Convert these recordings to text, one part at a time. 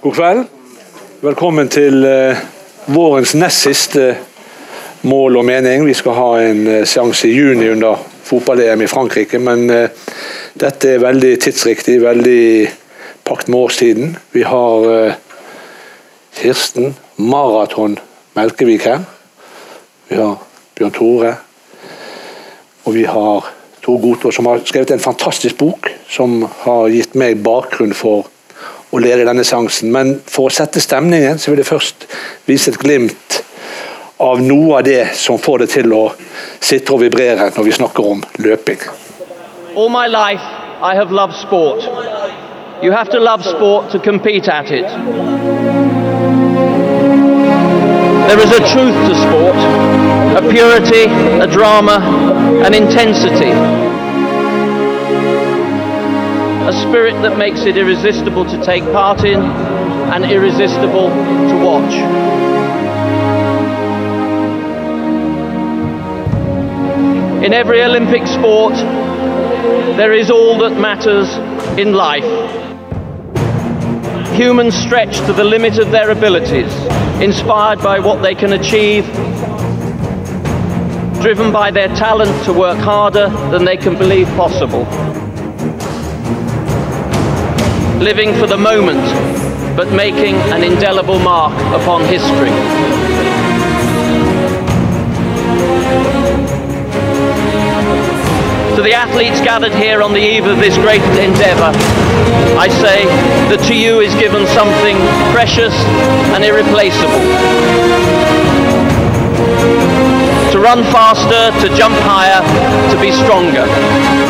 God kveld. Velkommen til uh, vårens nest siste mål og mening. Vi skal ha en uh, seanse i juni under fotball-EM i Frankrike, men dette er veldig tidsriktig, veldig pakt med årstiden. Vi har Kirsten Maraton Melkevik her. Vi har Bjørn Tore. Og vi har Tor Gotaas, som har skrevet en fantastisk bok som har gitt meg bakgrunn for å lede denne seansen. Men for å sette stemningen, så vil jeg først vise et glimt av noe av det som får det til å sitte og vibrere når vi snakker om løping. All my life I have loved sport. You have to love sport to compete at it. There is a truth to sport, a purity, a drama, an intensity. A spirit that makes it irresistible to take part in and irresistible to watch. In every Olympic sport, there is all that matters in life. Humans stretch to the limit of their abilities, inspired by what they can achieve, driven by their talent to work harder than they can believe possible. Living for the moment, but making an indelible mark upon history. To the athletes gathered here on the eve of this great endeavour, I say that to you is given something precious and irreplaceable. To run faster, to jump higher, to be stronger.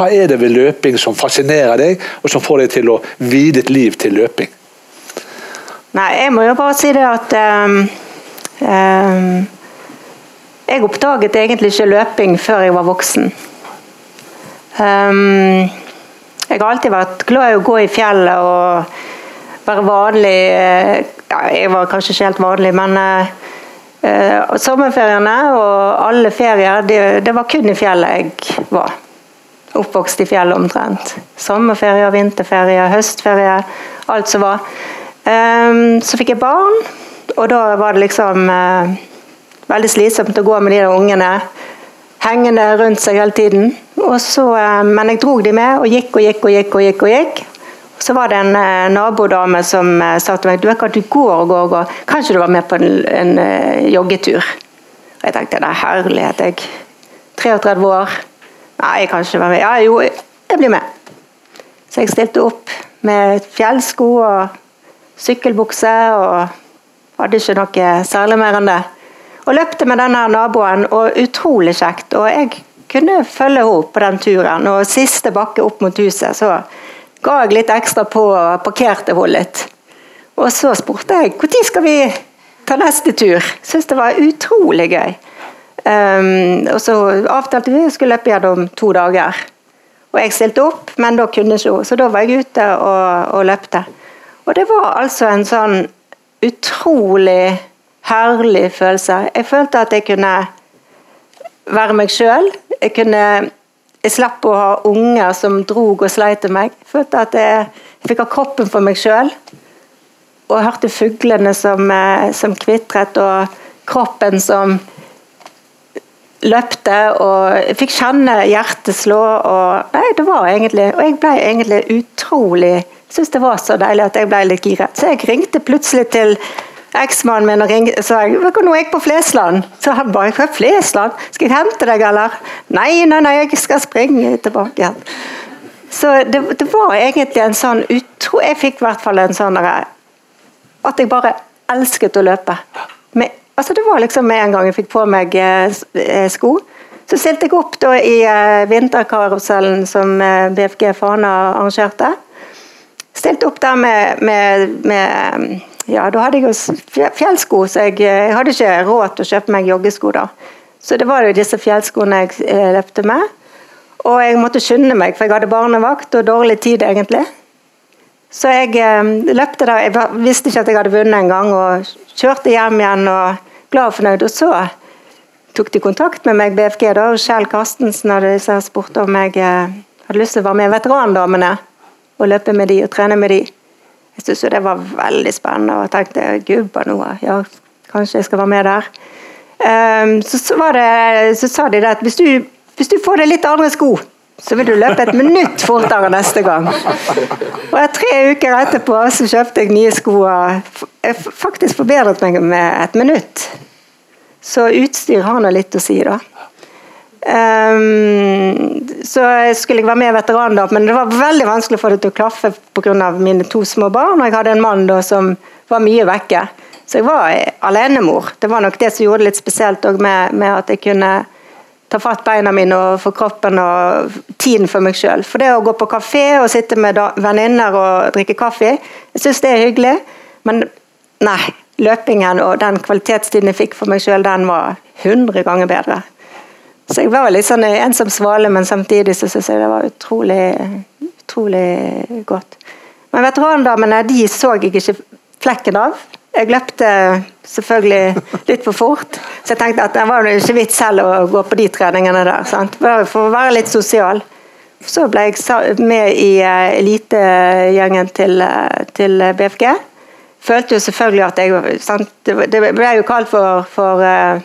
Hva er det ved løping som fascinerer deg, og som får deg til å vie ditt liv til løping? Nei, jeg må jo bare si det at um, um, Jeg oppdaget egentlig ikke løping før jeg var voksen. Um, jeg har alltid vært glad i å gå i fjellet og være vanlig ja, Jeg var kanskje ikke helt vanlig, men Uh, sommerferiene og alle ferier, det, det, var kun i fjellet jeg var. Oppvokst i fjellet omtrent. Sommerferie, vinterferie, høstferie, alt som var. Um, så fikk jeg barn, og da var det liksom uh, veldig slitsomt å gå med de ungene hengende rundt seg hele tiden. Så, uh, men jeg dro de med og gikk og gikk og gikk. og gikk og gikk. Så var det en eh, nabodame som eh, sa til meg du du går og går og går, kanskje du var med på en, en joggetur? Og Jeg tenkte det er herlighet, jeg 33 år. Nei, jeg kan ikke være med. Ja, jo, jeg blir med. Så jeg stilte opp med fjellsko og sykkelbukse og hadde ikke noe særlig mer enn det. Og løpte med denne naboen, og utrolig kjekt. Og jeg kunne følge henne på den turen. Og siste bakke opp mot huset, så ga jeg litt ekstra på og parkerte henne litt. Og så spurte jeg når skal vi ta neste tur. Syns det var utrolig gøy. Um, og så avtalte vi skulle løpe gjennom to dager. Og jeg stilte opp, men da kunne ikke hun. Så da var jeg ute og, og løpte. Og det var altså en sånn utrolig herlig følelse. Jeg følte at jeg kunne være meg sjøl. Jeg kunne jeg slapp å ha unger som drog og sleit til meg. Jeg følte at jeg, fikk ha kroppen for meg sjøl. Og jeg hørte fuglene som, eh, som kvitret, og kroppen som løpte. Og fikk kjenne hjertet slå. Og, nei, det var egentlig, og jeg ble egentlig utrolig Syns det var så deilig at jeg ble litt giret. Så jeg ringte plutselig til eksmannen min og ringte, sa jeg, nå er jeg på Flesland. Så han bare hva Flesland? Skal jeg hente deg, eller? Nei, nei, nei, jeg skal springe tilbake igjen. Så det, det, var egentlig en sånn utro Jeg fikk i hvert fall en sånn At jeg bare elsket å løpe. Med, altså det var liksom med en gang jeg fikk på meg eh, sko. Så stilte jeg opp da i eh, vinterkarusellen som eh, BFG Fana arrangerte. Stilte opp der med, med, med ja, da hadde jeg jo fjellsko, så jeg, jeg, hadde ikke råd til å kjøpe meg joggesko da. Så det var jo disse fjellskoene jeg eh, løpte med. Og jeg måtte skynde meg, for jeg hadde barnevakt og dårlig tid egentlig. Så jeg eh, løpte der, jeg visste ikke at jeg hadde vunnet engang, og kjørte hjem igjen og glad og fornøyd. Og så tok de kontakt med meg, BFG, da, og Kjell Karstensen hadde spurt om jeg eh, hadde lyst til å være med veterandamene og løpe med de og trene med de. Jeg syntes det var veldig spennende og tenkte gubba noe, ja, kanskje jeg skal være med der. Um, så, så, det, så, sa de at hvis du, hvis du får deg litt andre sko, så vil du løpe et minutt fortere neste gang. Og Tre uker etterpå så kjøpte jeg nye sko og jeg faktisk forbedret meg med et minutt. Så utstyr har nå litt å si, da. Um, så skulle jeg være med i veterandag, men det var veldig vanskelig å få det til å klaffe pga. mine to små barn. Og jeg hadde en mann da som var mye vekke. Så jeg var alenemor. Det var nok det som gjorde det litt spesielt med, med, at jeg kunne ta fatt beina mine og få kroppen og tiden for meg sjøl. For det å gå på kafé og sitte med venninner og drikke kaffe, jeg syns det er hyggelig. Men nei, løpingen og den kvalitetstiden jeg fikk for meg sjøl, den var 100 ganger bedre. Så jeg var litt sånn ensom svale, men samtidig så syns jeg det var utrolig, utrolig godt. Men veterandamene de så jeg ikke flekken av. Jeg løpte selvfølgelig litt for fort, så jeg tenkte at det var ikke vits selv å gå på de treningene der. Sant? For å være litt sosial. Så ble jeg med i eh, elitegjengen til, eh, til BFG. Følte jo selvfølgelig at jeg sant? Det ble jo kalt for, for eh,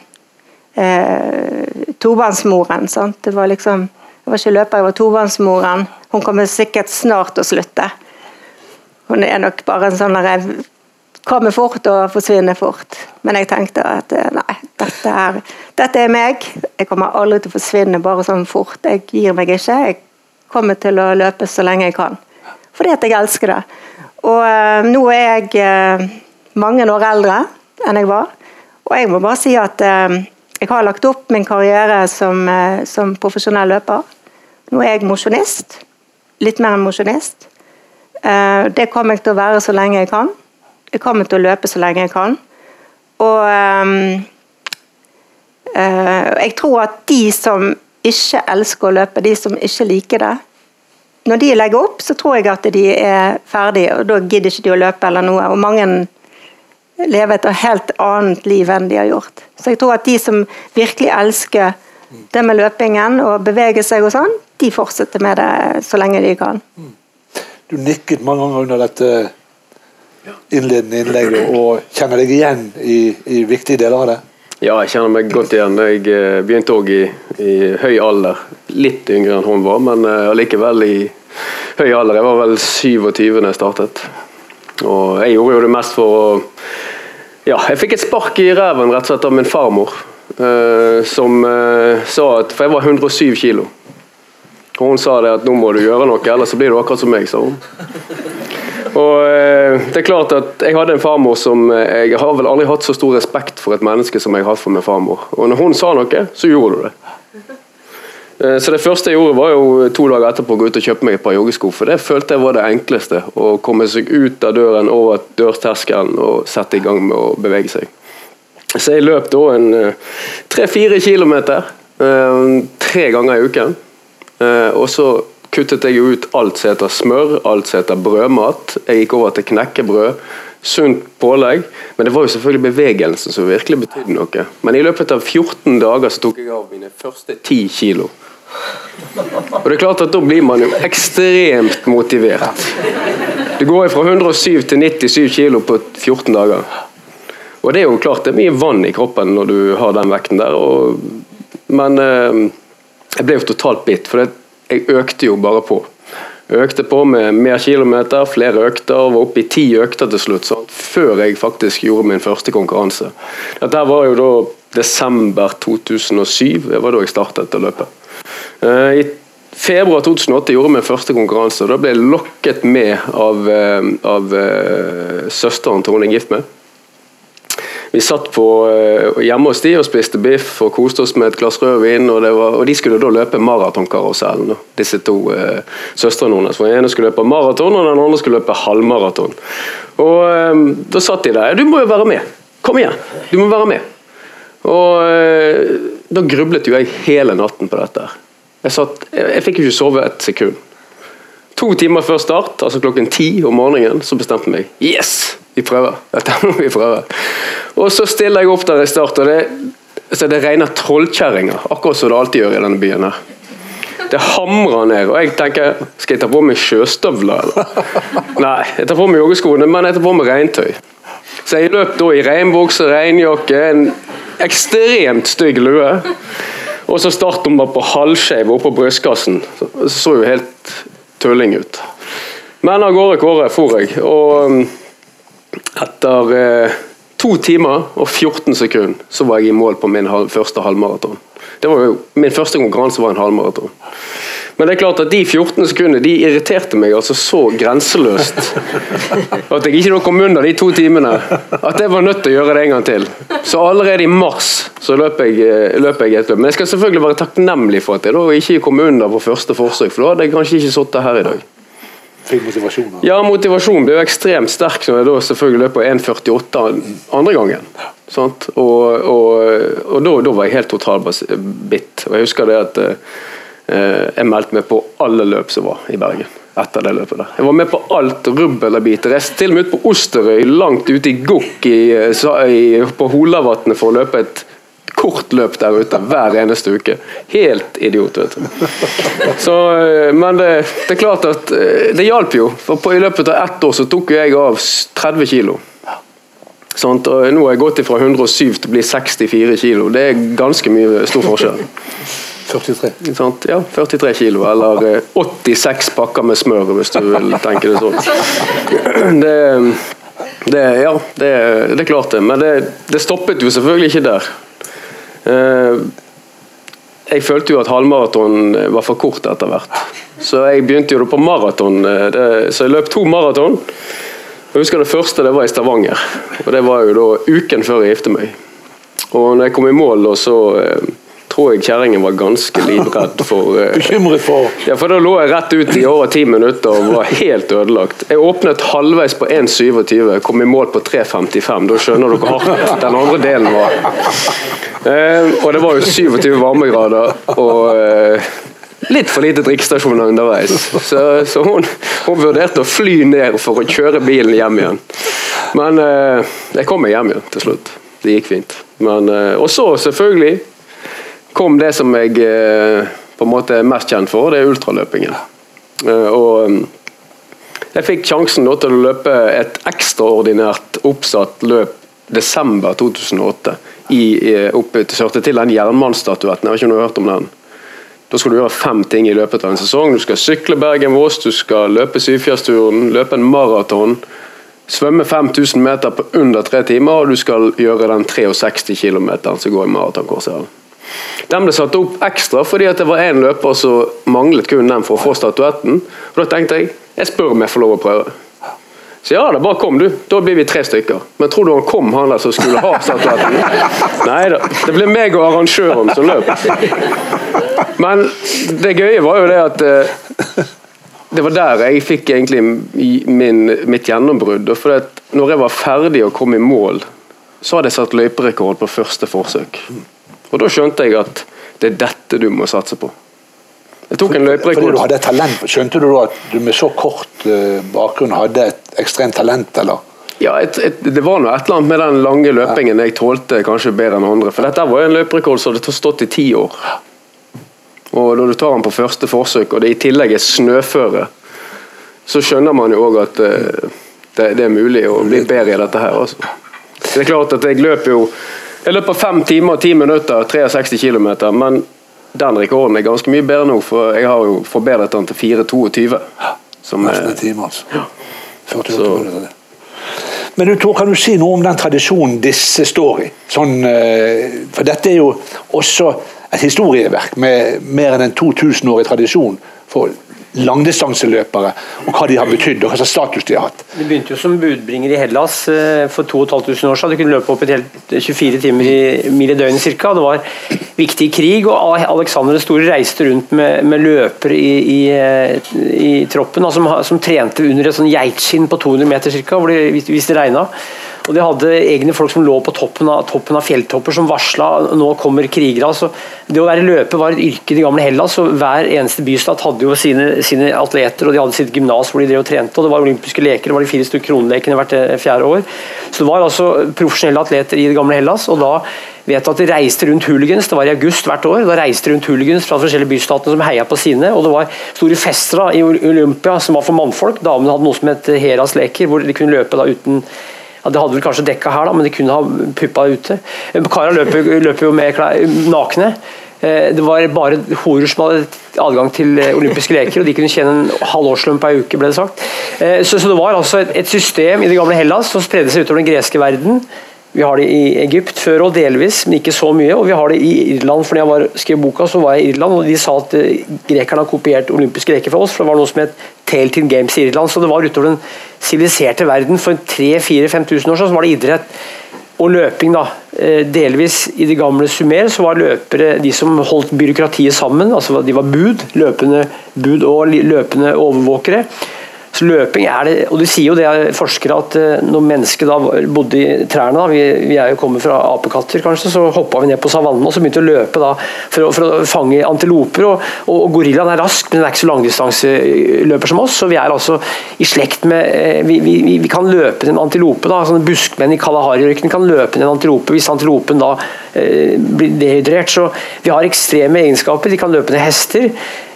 uh, tobarnsmoren. Sant? Det var liksom jeg var ikke løper, jeg var tobarnsmoren. Hun kommer sikkert snart å slutte. Hun er nok bare en sånn kommer fort og forsvinner fort. Men jeg tenkte at eh, nei, dette er, dette er meg. Jeg kommer aldri til å forsvinne bare sånn fort. Jeg gir meg ikke. Jeg kommer til å løpe så lenge jeg kan. Fordi at jeg elsker det. Og uh, nå er jeg uh, mange år eldre enn jeg var. Og jeg må bare si at uh, jeg har lagt opp min karriere som, som profesjonell løper. Nå er jeg mosjonist. Litt mer enn mosjonist. Det kommer jeg til å være så lenge jeg kan. Jeg kommer til å løpe så lenge jeg kan. Og um, jeg tror at de som ikke elsker å løpe, de som ikke liker det Når de legger opp, så tror jeg at de er ferdige, og da gidder ikke de å løpe eller noe. Og mange lever et helt annet liv enn de har gjort. Så jeg tror at de som virkelig elsker det med løpingen og bevege seg og sånn, de fortsetter med det så lenge de kan. Du nikket mange ganger under dette innledende innlegg, og kjenner deg igjen i, i, viktige deler av det? Ja, jeg kjenner meg godt igjen. Jeg eh, begynte òg i, i, høy alder. Litt yngre enn hun var, men eh, allikevel i høy alder. Jeg var vel 27 da jeg startet. Og jeg gjorde jo det mest for å Ja, jeg fikk et spark i ræven rett og slett av min farmor. Uh, som sa at For jeg var 107 kilo. Og hun sa det at nå må du gjøre noe, ellers så blir du akkurat som meg, sa hun. Og uh, det er klart at Jeg hadde en farmor som Jeg har vel aldri hatt så stor respekt for et menneske som jeg har hatt for min farmor. Og når hun sa noe, så gjorde du det. Eh, så det første jeg gjorde var jo to dager etterpå å gå ut og kjøpe meg et par joggesko. For det følte jeg var det enkleste. Å komme seg ut av døren, over dørterskelen og sette i gang med å bevege seg. Så jeg løp da en eh, tre-fire kilometer eh, tre ganger i uken. Og så kuttet jeg ut alt som heter smør, alt som heter brødmat. Jeg gikk over til knekkebrød, sunt pålegg. Men det var jo selvfølgelig bevegelsen som virkelig betydde noe. Men i løpet av 14 dager så tok jeg av mine første 10 kilo. Og det er klart at Da blir man jo ekstremt motivert. Du går fra 107 til 97 kilo på 14 dager. Og Det er jo klart det er mye vann i kroppen når du har den vekten der. Og, men eh, jeg ble jo totalt bitt, for jeg økte jo bare på. Jeg økte på med mer kilometer, flere økter, var oppe i ti økter til slutt. Sant? før jeg faktisk gjorde min første konkurranse. Dette var jo da desember 2007, det var da jeg startet å løpe. Eh, I februar 2008 gjorde jeg min første konkurranse. og Da ble jeg lokket med av, eh, av uh, søsteren til hun jeg er gift med. Vi satt på, uh, hjemme hos de og spiste biff og koste oss med et glass rødvin. Og, var, og de skulle da løpe maratonkarusellen, disse to uh, søstrene hennes. Den ene skulle løpe maraton, og den andre skulle løpe halvmaraton. Og Da satt de der. Du må jo være med! Kom igjen! Du må være med! Og Da grublet jo jeg hele natten på dette. Jeg, satt, jeg fikk ikke sove et sekund. To timer før start, altså klokken ti om morgenen, så bestemte jeg meg. Yes! Vi prøver. Dette må vi prøve. Og så stiller jeg opp der i start, og det, så det regner trollkjerringer. Akkurat som det alltid gjør i denne byen her. Det hamrer ned, og jeg tenker Skal jeg ta på meg sjøstøvler, eller? Nei, jeg tar på meg joggeskoene, men jeg tar på meg regntøy. Så jeg løp da i regnbukse, regnjakke, en ekstremt stygg lue. Og så startnummer på halvskeiv oppå brystkassen. Så, så jo helt tulling ut. Men av gårde Kåre for jeg. Og um, etter eh, to timer og 14 sekunder så var jeg i mål på min første halvmaraton. Det var jo, Min første konkurranse var en halvmaraton. Men det er klart at de 14 sekundene de irriterte meg altså så grenseløst. At jeg ikke kom under de to timene. At jeg var nødt til å gjøre det en gang til. Så allerede i mars så løp jeg, eh, løp jeg et løp. Men jeg skal selvfølgelig være takknemlig for at jeg da ikke kom under på første forsøk, for da hadde jeg kanskje ikke sittet her i dag. Fikk motivasjon? Ja, motivasjonen ble jo ekstremt sterk når jeg da selvfølgelig løp på 1,48 andre gangen. Og, og, og da, da, var jeg helt totalbitt. Og jeg husker det at eh, Eh, jeg meldte meg på alle løp som var i Bergen. etter det løpet der. Jeg var med på alt rubbel og bit. Reiste til og med ut på Osterøy, langt ute i Gokk på Holavatnet for å løpe et kort løp der ute hver eneste uke. Helt idiot, vet du. Så, eh, men det, det, er klart at eh, det hjalp jo. For på, I løpet av ett år så tok jeg av 30 kilo. Sånt, og nå har jeg gått fra 107 til å bli 64 kilo. Det er ganske mye stor forskjell. 43. Ja, 43 kilo, eller 86 eh, pakker med smør, hvis du vil tenke det sånn. Det, det ja, det, det, er klart det. Men det, det, stoppet jo selvfølgelig ikke der. Eh, jeg følte jo at halvmaraton var for kort etter hvert. Så jeg begynte jo på maraton. Eh, så jeg løp to maraton. Jeg husker Det første det var i Stavanger. og Det var jo da uken før jeg giftet meg. Og når jeg kom i mål, så tror jeg kjerringen var ganske livredd for uh, Bekymret for Ja, for da lå jeg rett ut i over ti minutter og var helt ødelagt. Jeg åpnet halvveis på 1,27, kom i mål på 3,55. Da skjønner dere hardt den andre delen var. Uh, og det var jo 27 varmegrader og uh, litt for lite drikkestasjoner underveis. Så, så hun, hun, vurderte å fly ned for å kjøre bilen hjem igjen. Men jeg kom meg hjem igjen til slutt. Det gikk fint. Men, og så selvfølgelig kom det som jeg eh, på en måte er mest kjent for, det er ultraløpingen. Eh, og mm, jeg fikk sjansen til å løpe et ekstraordinært oppsatt løp desember 2008. I, oppe til, til den jernmannstatuetten. Jeg vet ikke om du har hørt om den? Da skal du gjøre fem ting i løpet av en sesong. Du skal sykle Bergen-Voss, du skal løpe Syfjellsturen, løpe en maraton, svømme 5000 meter på under tre timer, og du skal gjøre den 63 km som går i maratonkorset. Den ble satt opp ekstra fordi det var én løper som manglet kun den for å få statuetten. Og Da tenkte jeg jeg spør om jeg får lov å prøve. Så ja da, bare kom du. Da blir vi tre stykker. Men tror du han kom, han der som skulle ha statuetten? Nei da. Det ble meg og arrangøren som løp. Men det gøye var jo det at eh, det var der jeg fikk egentlig min, mitt gjennombrudd. For når jeg var ferdig og kom i mål, så hadde jeg satt løyperekord på første forsøk. Og Da skjønte jeg at det er dette du må satse på. Jeg tok en løyperekord. Skjønte du da at du med så kort uh, bakgrunn hadde et ekstremt talent, eller? Ja, et, et, Det var noe et eller annet med den lange løpingen jeg tålte kanskje bedre enn andre. For dette var jo en løperekord som hadde stått i ti år. Og Når du tar den på første forsøk, og det i tillegg er snøføre, så skjønner man jo òg at uh, det, det, er mulig å bli bedre i dette her. Altså. Det er klart at jeg løper jo jeg løper fem timer og ti minutter, 63 km. Men den rekorden er ganske mye bedre nå, for jeg har jo forbedret den til 4,22. Som er en time, altså. Ja. 48 Men du, Tor, kan du si noe om den tradisjonen disse står i? Sånn, eh, for dette er jo også et historieverk med mer enn en 2000-årig tradisjon for langdistanseløpere, og hva de har betydd og hva slags status de har hatt. Det begynte jo som budbringer i Hellas eh, for 2500 år siden. De kunne løpe opp et helt 24 timer i mil i døgnet ca. Det var viktig krig, og Alexander den store reiste rundt med, med løpere i, i, eh, i troppen som, som, trente under et sånn geitskinn på 200 meter ca. Hvis det regna. Og De hadde egne folk som lå på toppen av, toppen av fjelltopper som varsla nå kommer krigere. Altså, det å være løper var et yrke i de gamle Hellas. og Hver eneste bystat hadde jo sine, sine atleter og de hadde sitt gymnas hvor de drev og trente. og Det var olympiske leker, det var de fire stykker kronelekene hvert eh, fjerde år. Så Det var altså profesjonelle atleter i det gamle Hellas. og da vet at de reiste rundt hooligans, det var i august hvert år. Da reiste rundt hooligans fra de forskjellige bystatene som heia på sine. og Det var store fester da, i Olympia som var for mannfolk. Damene hadde noe som het Heras leker, hvor de kunne løpe da uten ja, Det hadde vel kanskje dekka her, da, men de kunne ha puppa ute. Kara løper, løper jo med klær, nakne. Eh, det var bare horer som hadde adgang til eh, olympiske leker, og de kunne tjene en halv årslønn per uke, ble det sagt. Eh, så, så det var altså et system i det gamle Hellas som spredde seg utover den greske verden vi har det i Egypt før og delvis, men ikke så mye. Og vi har det i Irland. for da jeg var, skrev boka, så var jeg i Irland, og de sa at eh, grekerne har kopiert olympiske leker fra oss. For det var noe som het Tailteam Games i Irland. Så det var utover den siviliserte verden for 3000-4000-5000 år siden så var det idrett og løping. da. Eh, delvis i det gamle Sumer så var løpere de som holdt byråkratiet sammen. altså De var bud, løpende bud og løpende overvåkere. Så løping er det, og De sier jo det forskere at eh, når mennesket da bodde i trærne, da, vi, vi, er jo kommet fra apekatter kanskje, så hoppa vi ned på savannen og så begynte å løpe da for for å fange antiloper. og, og Gorillaen er rask, men den er ikke så langdistanseløper som oss. så Vi er altså i slekt med eh, Vi, vi, vi kan løpe en antilope. da, sånne Buskmenn i Kalahari-ørkenen kan løpe en antilope hvis antilopen da eh, blir dehydrert. Så vi har ekstreme egenskaper. De kan løpe ned hester.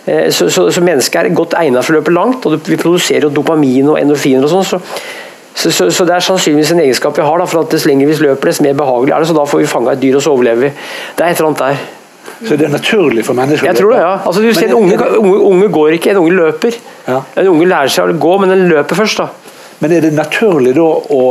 Eh, så, så, så, mennesket er godt egnet for å løpe langt, og vi produserer jo dopamin og endorfiner og sånn. Så, så, så, det er sannsynligvis en egenskap vi har, da, for at dess lenger vi løper, dess mer behagelig er det. Så da får vi fanga et dyr, og så overlever vi. Det er et eller annet der. Så det er naturlig for mennesker å løpe? Jeg tror det, ja. Altså, du ser, en unge, unge, unge, går ikke, en unge løper. Ja. En unge lærer seg å gå, men den løper først. da. Men er det naturlig da å,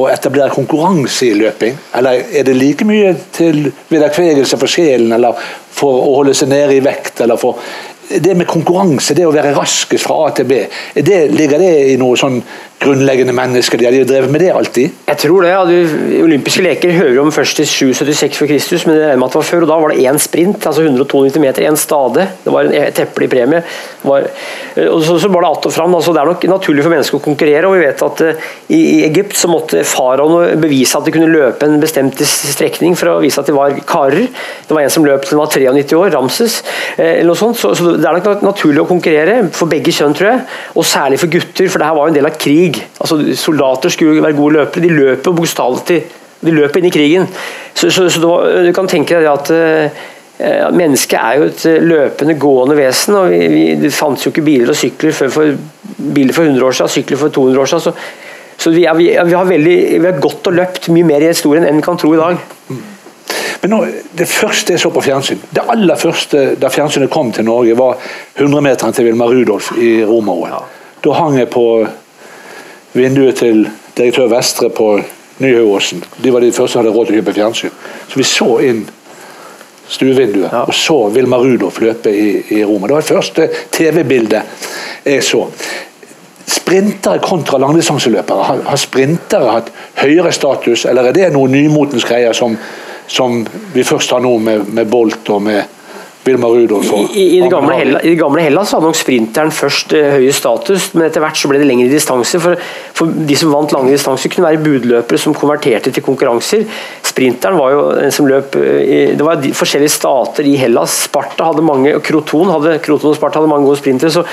å etablere konkurranse i løping? Eller er det like mye til vederkvegelse for sjelen, eller for å holde seg nede i vekt, eller for det med konkurranse, det å være raskest fra A til B, det, ligger det i noe sånn grunnleggende mennesker? De har drevet med det alltid? Jeg tror det. ja, de Olympiske leker hører om først til 776 for Kristus, men det regner med at det var før. og Da var det én sprint, altså 192 meter, én stade. Det var en teppelig premie. Var, og så, så var det att og fram. altså Det er nok naturlig for mennesker å konkurrere. og vi vet at uh, i, i, Egypt så måtte faraoen bevise at de kunne løpe en bestemt strekning for å vise at de var karer. Det var en som løp til han var 93 år, Ramses. Uh, eller noe sånt, så, så det er nok naturlig å konkurrere for begge kjønn, tror jeg. Og særlig for gutter, for det her var jo en del av krig. Altså, soldater skulle være gode løpere. De løper bokstavelig de løper inn i krigen. Så, så, så du kan tenke deg at uh, mennesket er jo et løpende, gående vesen. og vi, vi, Det fantes jo ikke biler og sykler før for, biler for 100 år siden, sykler for 200 år siden. Så, så vi, er, vi, vi, har veldig, vi har gått og løpt mye mer i historien enn vi kan tro i dag. Men nå, Det første jeg så på fjernsyn, det aller første da fjernsynet kom til Norge, var 100-meteren til Vilmar Rudolf i Romaroen. Ja. Da hang jeg på vinduet til direktør Vestre på Nyhauåsen. De var de første som hadde råd til å kjøpe fjernsyn. Så vi så inn stuevinduet ja. og så Vilmar Rudolf løpe i, i Roma. Det var det første TV-bildet jeg så. Sprintere kontra langdistanseløpere, har, har sprintere hatt høyere status, eller er det noen nymotens greier som som vi først har nå med, med Bolt og med Vilma Rudolf. I, i, det gamle Hellas, I det gamle Hellas hadde nok sprinteren først uh, høye status, men etter hvert så ble det lengre distanse. For, for, de som vant lange distanser, kunne være budløpere som konverterte til konkurranser. Sprinteren var jo den som løp i, Det var forskjellige stater i Hellas. Sparta hadde mange, og Kroton, hadde, Kroton og Sparta hadde mange gode sprintere. så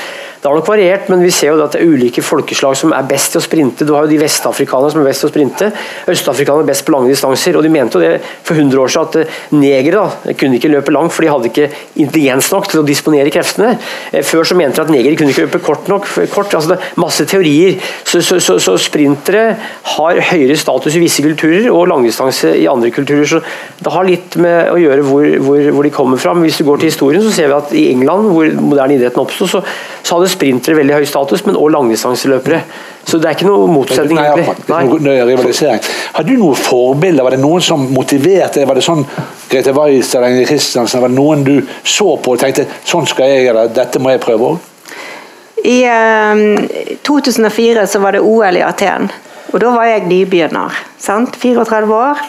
det har nok variert, men vi ser jo at det er ulike folkeslag som er best til å sprinte. Du har jo de vestafrikanerne som er best til å sprinte. Østafrikanerne er best på lange distanser. og De mente jo det for 100 år siden at eh, negere da, kunne ikke løpe langt, for de hadde ikke intelligens nok til å disponere kreftene. Eh, før så mente de at negere kunne ikke løpe kort nok. kort, altså det er Masse teorier. Så, så, så, så sprintere har høyere status i visse kulturer og langdistanse i andre kulturer. så Det har litt med å gjøre hvor, hvor, hvor de kommer fra. Men hvis du går til historien, så ser vi at i England, hvor moderne idretten oppsto, så, hadde sprintere veldig høy status, men også langdistanseløpere. Så det er ikke noe motsetning. Nei, egentlig. Ikke noe rivalisering. Har du noen forbilder? Var det noen som motiverte deg? Var det sånn Grete Weiss eller Ingrid Kristiansen? Var det noen du så på og tenkte sånn skal jeg, eller dette må jeg prøve òg? I eh, 2004 så var det OL i Aten, og da var jeg nybegynner. Sant? 34 år.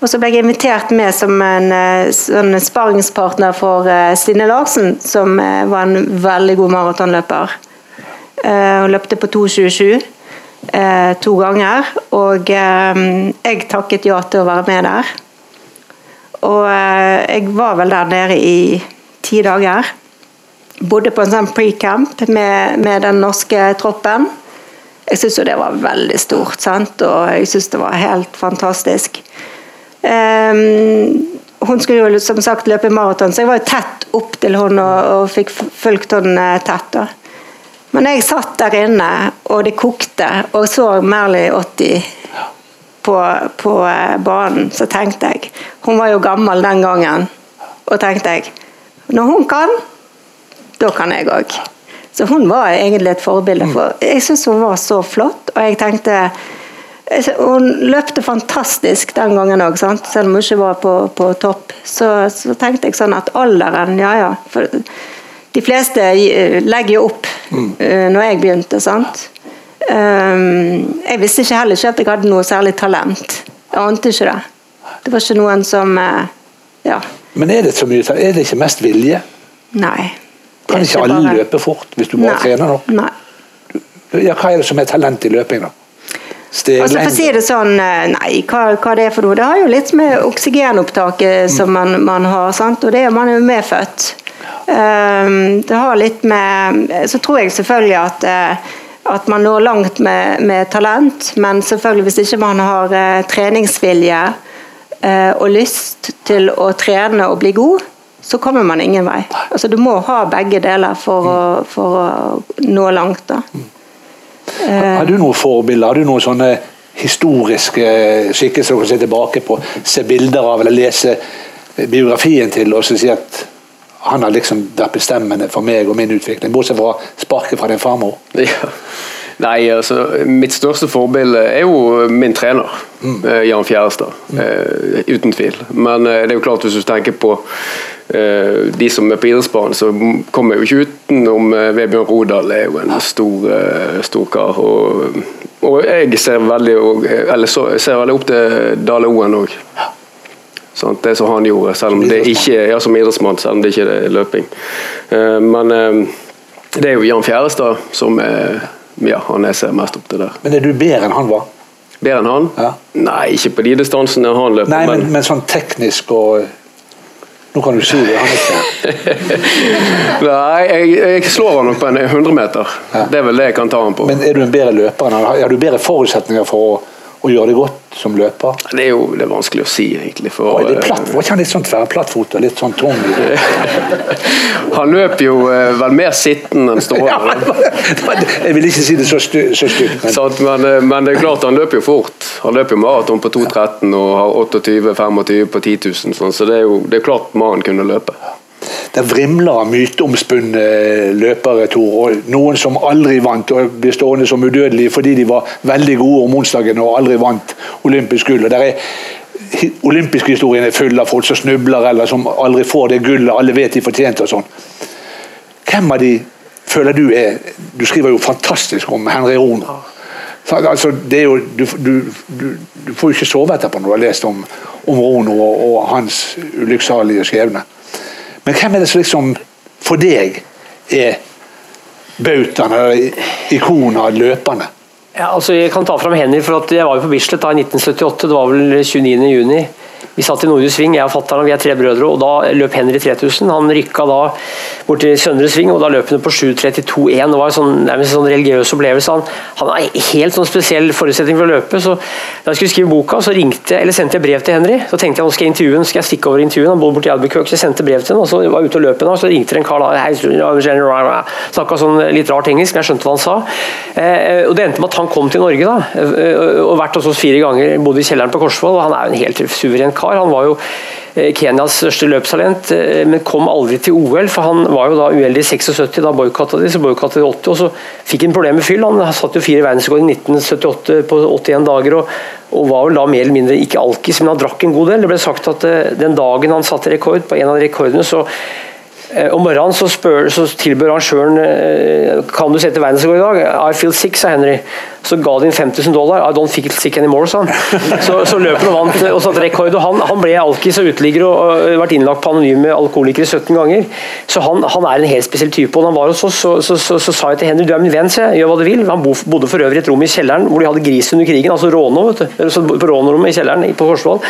Og så ble jeg invitert med som en eh, sånn sparringspartner for eh, Stine Larsen, som eh, var en veldig god maratonløper. Eh, Hun løpte på 2.27 eh, to ganger, og eh, jeg takket ja til å være med der. Og eh, jeg var vel der nede i ti dager. Bodde på en sånn pre-camp med, med den norske troppen. Jeg syns jo det var veldig stort, sant? og jeg syns det var helt fantastisk. Ehm, hun skulle jo som sagt løpe maraton, så jeg var jo tett opp til hun og, og fikk fulgt henne tett. da. Men jeg satt der inne, og det kokte, og så Merly 80 på, på eh, banen, så tenkte jeg Hun var jo gammel den gangen. Og tenkte jeg Når hun kan, da kan jeg òg. Så hun var egentlig et forbilde. For jeg syns hun var så flott, og jeg tenkte Hun løpte fantastisk den gangen òg, selv om hun ikke var på, på topp. Så, så, tenkte jeg sånn at alderen, ja ja. For de fleste eh, legger jo opp mm. når jeg begynte. sant? Um, jeg visste ikke heller ikke at jeg hadde noe særlig talent. Jeg ante ikke det. Det var ikke noen som ja. Men er det så mye Er det ikke mest vilje? Nei. Kan ikke alle bare... løpe fort hvis du bare Nei. trener nok? Nei. Ja, hva er det som er talent i løping, da? Altså for å si det sånn, Nei, hva, hva, det er for noe? Det har jo litt med oksygenopptaket mm. som man, man, har, sant? og det er man jo medfødt. Um, det har litt med Så tror jeg selvfølgelig at uh, at man når langt med, med, talent, men selvfølgelig hvis ikke man har uh, treningsvilje uh, og lyst til å trene og bli god, så kommer man ingen vei. Altså, du må ha begge deler for, mm. å, for å, nå langt. Da. Mm. Har du noen forbilder? Har du noen sånne historiske skikkelser du kan se tilbake på, se bilder av eller lese biografien til og så si at han har liksom vært bestemmende for meg og min utvikling, bortsett fra sparket fra din farmor? Ja. Nei, altså, Mitt største forbilde er jo min trener, mm. Eh, Jan Fjærestad. Mm. Uh, uten tvil. Men uh, det er jo klart, hvis du tenker på uh, de som er på idrettsbanen, så kommer jeg jo ikke utenom Vebjørn Rodal. er jo en stor, stor kar. Og, og, jeg ser veldig, eller så, ser veldig opp til Dale Oen òg. Sånn, det som han gjorde, selv om det ikke ja, som idrettsmann, selv om det ikke er løping. Uh, men uh, det er jo Jan Fjærestad som er, ja, han jeg ser mest opp til der. Men er du bedre enn han var? Bedre enn han? Ja. Nei, ikke på de distansene han løper. Nei, men, men, men sånn teknisk og nå kan du si det, han ikke Nei, jeg, jeg, slår han nok på en 100 meter. Ja. Det er vel det jeg kan ta han på. Men er du en bedre løper enn han? Har du bedre forutsetninger for å og gjør det godt som løper? Det er jo det er vanskelig å si, egentlig. For, Oi, det platt, var ikke han litt sånn tverrplattfot og litt sånn tung? han løper jo eh, vel mer sittende enn stående. ja, jeg vil ikke si det så, stygt. Men... men, eh, men, det er klart han løper jo fort. Han løper jo maraton på 2.13 og har 28-25 på 10 000, sånn, så det er jo det er klart mannen kunne løpe det vrimler av myteomspunne løpere, Tor. Og noen som aldri vant og blir stående som udødelige fordi de var veldig gode om onsdagen og aldri vant olympisk gull. Og der er Olympiske historien er full av folk som snubler eller som aldri får det gullet alle vet de fortjente. og sånn. Hvem av de føler du er Du skriver jo fantastisk om Henry Rohn. Altså, jo, du, du, du, du, får jo ikke sove etterpå når du har lest om, om Rono og, og hans ulykksalige skjebne. Men hvem er det som liksom for deg er bautaen eller ikona løpende? Ja, altså jeg kan ta fram Henry, for jeg var jo på Bislett da i 1978. Det var vel 29. Vi satt i Nordre Sving, jeg og fatter'n, vi er tre brødre, og da løp Henry 3000. Han rykka da bort til Søndre Sving, og da løp han på 7.32,1. Det var en sånn, nærmest en sånn religiøs opplevelse. Han, han har helt sånn spesiell forutsetning for å løpe. så Da jeg skulle skrive boka, så ringte, eller sendte jeg brev til Henry. Så tenkte jeg nå skal jeg intervjue skal jeg stikke over intervjuen. Han bodde borti Albuquerque, så jeg sendte brev til ham, og så var jeg ute og løp en dag, så ringte det en kar da, snakka sånn litt rart engelsk, men jeg skjønte hva han sa. Eh, og Det endte med at han kom til Norge, da, eh, og vært hos oss fire ganger. Bodde i kjelleren på Korsvoll, og han er jo en helt suveren kar. Han var jo eh, Kenyas største løpstalent, men kom aldri til OL. for Han var jo da uheldig i 76, da boikotta de, så boikotta de 80, og så fikk han problemer med fyll. Han satt jo fire verdensrekord i 1978 på 81 dager, og, og, var vel da mer eller mindre ikke alkis, men han drakk en god del. Det ble sagt at den dagen han satte rekord, på en av rekordene, så Eh, om morgenen så, spør, så tilbør arrangøren eh, kan du sette verdensrekord i dag. I feel sick, sa Henry. Så ga de inn 5000 dollar. I don't feel sick anymore, sa han. Så, så løp han og vant og satte rekord. og Han, han ble alkis og uteligger og, og vært innlagt på anonyme alkoholikere 17 ganger. Så han, han, er en helt spesiell type. og da han var hos oss, så, så, så, så, sa jeg til Henry du er min venn, se, gjør hva du vil. Han bodde for øvrig i et rom i kjelleren hvor de hadde gris under krigen, altså råno. vet du, på rånorommet i kjelleren på Korsvoll.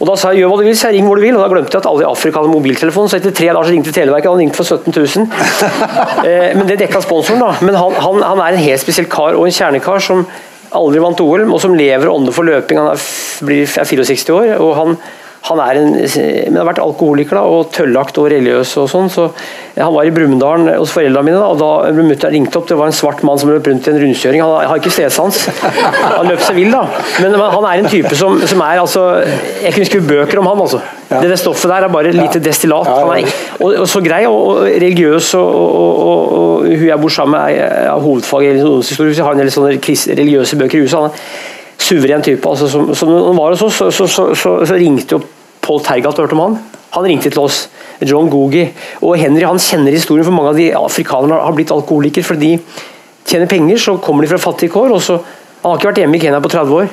Og da sa jeg gjør hva du vil, så jeg ring hvor du vil. og Da glemte jeg at alle i Afrika hadde mobiltelefon, så etter tre dager så ringte Televerket Televerket, han ringte for 17 000. Eh, men det dekka sponsoren, da. Men han, han, han, er en helt spesiell kar, og en kjernekar som aldri vant OL, og som lever ånde for løping. Han er, blir, er 64 år. og han han en, men har vært alkoholiker da, og tøllagt og religiøs. og sånn, så Han var i Brumunddal hos foreldrene mine, og da mutter'n ringte opp, det var en svart mann som løp rundt i en rundkjøring. Han har ikke stedsans. Han løp seg vill, da. Men han er en type som, som er altså Jeg kunne skrive bøker om han, altså. Ja. Det, stoffet der er bare lite destillat. Er og, og så grei og, og religiøs, og, og, hun jeg bor sammen med, er hovedfag i jeg Har en del sånne religiøse bøker i huset. Han er suveren type. Altså, som, som han var så, så, så, så, ringte jo Paul Tergat, hørte om han? Han ringte til oss. John Googie. Og Henry han kjenner historien, for mange av de afrikanerne har blitt alkoholikere fordi de tjener penger, så kommer de fra fattige kår. og så Han har ikke vært hjemme i Kenya på 30 år.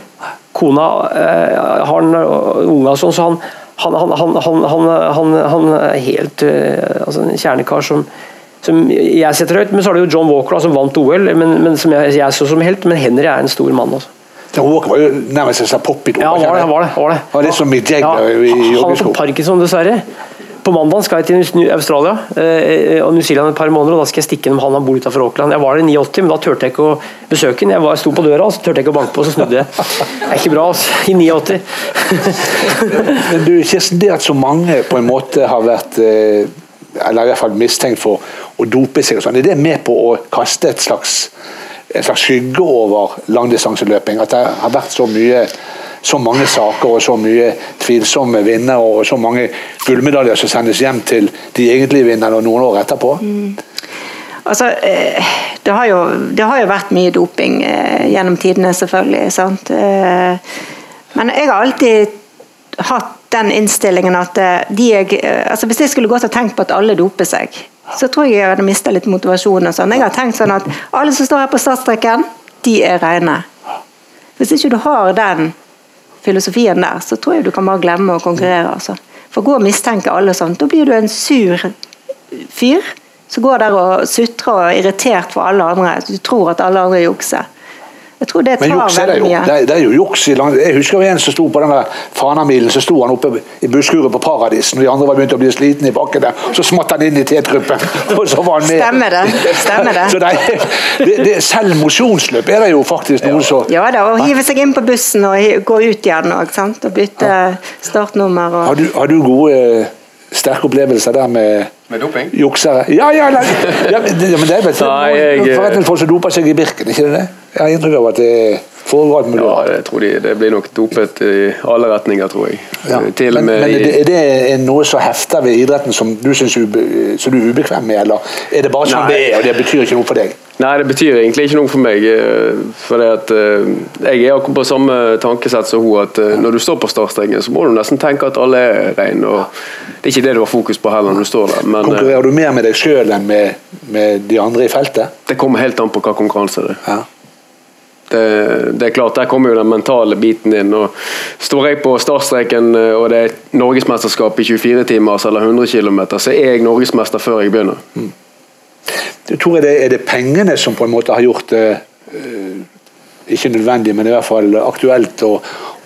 Kona eh, har en unge og sånn, så han, han, han, han, han, er helt uh, altså en kjernekar som, som jeg setter høyt. Men så er det jo John Walker da, som vant OL, men, men som jeg, jeg så som helt. Men Henry er en stor mann. altså. Walker var jo nærmest en sånn popidol. Ja, var det, var det, var det. Han litt som Mick Jagger ja, i Han har fått parkinson, dessverre. På mandag skal jeg til Australia eh, og New Zealand et par måneder, og da skal jeg stikke innom han han bor utenfor Auckland. Jeg var der i 89, men da turte jeg ikke å besøke ham. Jeg var, sto på døra, så turte ikke å banke på, så snudde jeg. Det er ikke bra, altså. I 89. men du, Kirsten, det at så mange på en måte har vært eh, eller i hvert fall mistenkt for å dope seg, og sånn, er det med på å kaste et slags en slags skygge over langdistanseløping. At det har vært så mye så mange saker og så mye tvilsomme vinnere og så mange gullmedaljer som sendes hjem til de egentlige vinnerne noen år etterpå. Mm. Altså, eh, det har, jo, det har, jo, vært mye doping eh, gjennom tidene, selvfølgelig. Sant? Eh, men jeg har alltid hatt den innstillingen at de jeg, altså hvis jeg skulle gått og tenkt på at alle doper seg, så tror jeg jeg hadde mista litt motivasjon. sånn. Jeg har tenkt sånn at alle som står her på startstreken, de er rene. Hvis ikke du har den filosofien der, så tror jeg du kan bare glemme å konkurrere. altså. For gå og mistenke alle sånn, da blir du en sur fyr som går der og sutrer og er irritert for alle andre. Du tror at alle andre jukser. Jeg tror det tar Men juks er det jo. Det er, det er jo juks i land. Jeg husker en som sto på den Fanamilen, så sto han oppe i busskuret på Paradis når de andre var begynt å bli slitne i bakken der. Så smatt han inn i T-truppen, og så var han med. Stemmer det. Stemmer det. så det, det, det selv mosjonsløp er det jo faktisk noe som Ja da, å hive seg inn på bussen og gå ut igjen og, og bytte startnummer. Og... Har, du, har du gode sterke opplevelser der med med doping? Juksere. Ja, ja, ja, ja, men det er vel forretningsfolk som doper seg i Birken, ikke det? Jeg har inntrykk av at det foregår alt mulig. Ja, jeg tror de, det blir nok dopet i alle retninger, tror jeg. Ja. men, men er det er noe som hefter ved idretten som du syns du er ubekvem med, eller er det bare sånn det er, og det betyr ikke noe for deg? Nei, det betyr egentlig ikke noe for meg. Eh, for at eh, Jeg er akkurat på samme tankesett som hun, at eh, når du står på startstrengen, så må du nesten tenke at alle er rene. Det er ikke det du har fokus på heller når du står der. Men, Konkurrerer du mer med deg sjøl enn med, med, de andre i feltet? Det kommer helt an på hva konkurranse det er. Ja. Det, det, er klart, Der kommer jo den mentale biten inn. og Står jeg på startstreken og det er norgesmesterskap i 24 timer eller 100 km, så er jeg norgesmester før jeg begynner. Mm. Jeg tror det er det pengene som på en måte har gjort det uh, ikke nødvendig, men i hvert fall aktuelt å,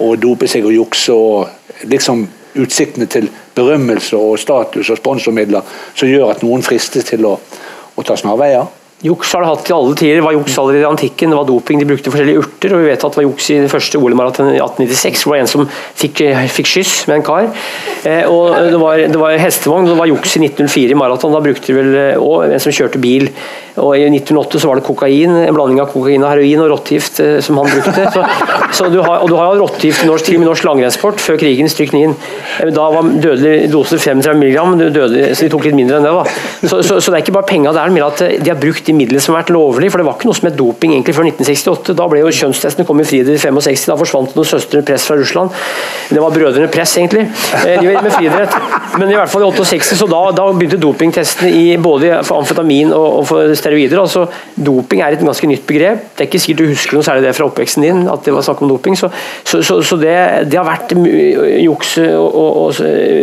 å dope seg og jukse og liksom utsiktene til berømmelse og status og sponsormidler som gjør at noen fristes til å, å ta snarveier? Juks har det hatt i alle tider. Det var juks allerede i antikken, det var doping. De brukte forskjellige urter. og Vi vet at det var juks i det første OL-maratonet i 1896. hvor Det var en som fikk, fikk skyss med en kar. Eh, og Det var, det var hestevogn, det var juks i 1904 i maraton. Da brukte de vel òg en som kjørte bil. Og I 1908 så var det kokain, en blanding av kokain og heroin og rottegift eh, som han brukte. Så, så du har, og du har rottegift i norsk, til norsk langrennssport før krigen, stryknin. Eh, da var dødelig dose 35 mg, så de tok litt mindre enn det. da. Så, så, så det er ikke bare penga, det er mer at de har brukt de midlene som har vært lovlige. For det var ikke noe som het doping egentlig før 1968. Da ble jo kjønnstestene kom i friidrett i 65, da forsvant noen søstre press fra Russland. Det var brødrene Press, egentlig, de var med friidrett. Men i hvert fall i 68, så da, da begynte dopingtestene i både for amfetamin og, og for steroider. altså Doping er et ganske nytt begrep. Det er ikke sikkert du husker noe særlig det fra oppveksten din, at det var snakk om doping. Så, så, så, så det, det, har vært juks,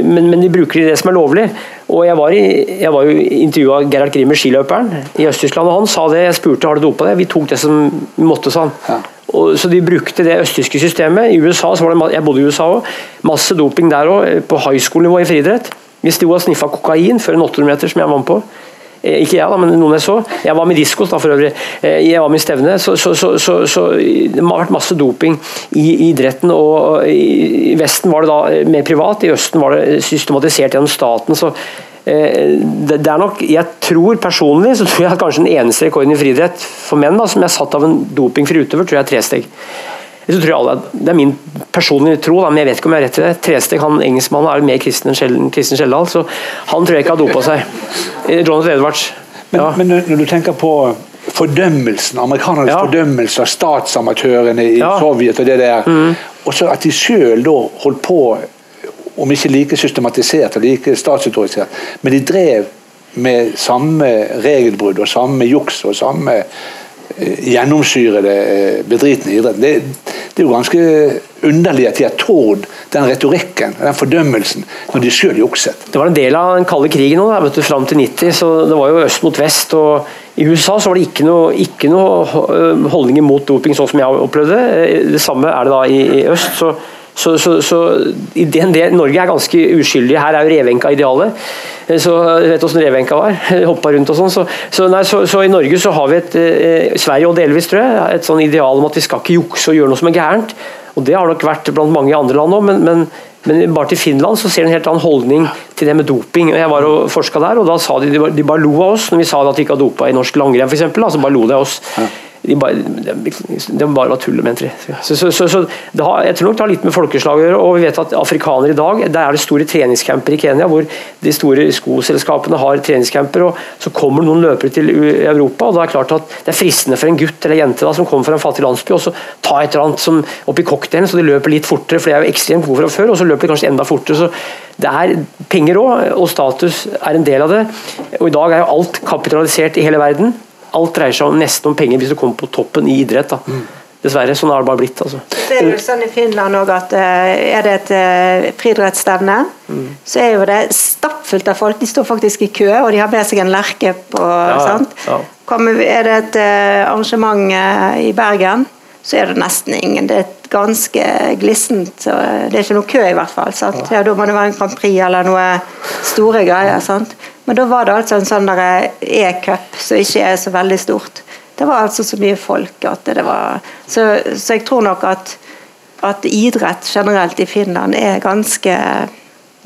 men, men, de bruker det som er lovlig. Og Jeg var, i, jeg var jo intervjua Gerhard Grimmer, skiløperen i Øst-Tyskland, og han sa det. Jeg spurte har du dopa det. Vi tok det som vi måtte, sa han. Ja. Og, så De brukte det østtyske systemet. I USA, så var det, jeg bodde i USA òg, masse doping der òg, på high school-nivå i friidrett. Vi sto og sniffa kokain før en 800 meter, som jeg var med på. Eh, ikke jeg, da, men noen jeg så. Jeg var med diskos da, for øvrig. Eh, jeg var med i stevne. Så, så, så, så, det har vært masse doping i, i idretten. og I Vesten var det da mer privat, i Østen var det systematisert gjennom staten. så eh, det, er nok, Jeg tror personlig så tror jeg at kanskje den eneste rekorden i friidrett for menn da, som er satt av en dopingfri utøver, tror jeg er tresteg. Så tror alle, Det er min personlige tro, da, men jeg vet ikke om jeg har rett i det. Tresteg, han engelskmannen, er mer kristen enn Kristen Skjelldal, så han tror jeg ikke har dopa seg. Ronald Edwards. Ja. Men, men, når du tenker på fordømmelsen, amerikanernes ja. fordømmelse av statsamatørene i ja. Sovjet og det der, mm. og så at de sjøl da holdt på, om ikke like systematisert og like statsautorisert, men de drev med samme regelbrudd og samme juks og samme gjennomsyrede, eh, bedritne idretten. Det, det, er jo ganske underlig at de har tålt den retorikken den fordømmelsen når de sjøl jukset. Det var en del av den kalde krigen nå, vet du, fram til 90, så det var jo øst mot vest. og i USA så var det ikke noe, ikke noe holdninger mot doping, sånn som jeg opplevde det. Eh, det samme er det da i, i øst. så så, så, så ideen, det, Norge er ganske uskyldige. Her er jo Revenka idealet. Så vet vet åssen Revenka var. Hoppa rundt og sånn. Så, så, i Norge så har vi et eh, Sverige og delvis, tror jeg, et sånn ideal om at vi skal ikke jukse og gjøre noe som er gærent. Og Det har nok vært blant mange andre land òg, men, men, men, bare til Finland så ser du en helt annen holdning til det med doping. Jeg var og forska der, og da sa de de bare lo av oss når vi sa at de ikke har dopa i norsk langrenn f.eks. Altså bare lo de av oss. De bare, de bare var tull, mente de. Så, så, så, så har, jeg tror nok det har litt med folkeslag å gjøre. og Vi vet at afrikanere i dag, der er det store treningscamper i Kenya, hvor de store skoselskapene har treningscamper. og Så kommer noen løpere til Europa, og da er det klart at det er fristende for en gutt eller jente da, som kommer fra en fattig landsby, og så ta et eller annet som oppi cocktailen, så de løper litt fortere, for de er jo ekstremt gode fra før, og så løper de kanskje enda fortere. så det er Penger òg, og status er en del av det. og I dag er jo alt kapitalisert i hele verden. Alt dreier seg om nesten om penger hvis du kommer på toppen i idrett. da. Mm. Dessverre. Sånn har det bare blitt. altså. Det er jo sånn i Finland òg at uh, er det et uh, friidrettsstevne, mm. så er jo det stappfullt av folk. De står faktisk i kø, og de har med seg en lerke på. Ja? Ja. Kommer, er det et uh, arrangement i Bergen, så er det nesten ingen. Det er ganske glissent. Det er ikke noe kø, i hvert fall. Ja, Da må det være en Grand Prix eller noe store greier. sant? Men da var det altså en sånn e-cup som ikke er så veldig stort. Det var altså så mye folk at det var Så, så jeg tror nok at, at idrett generelt i Finland er ganske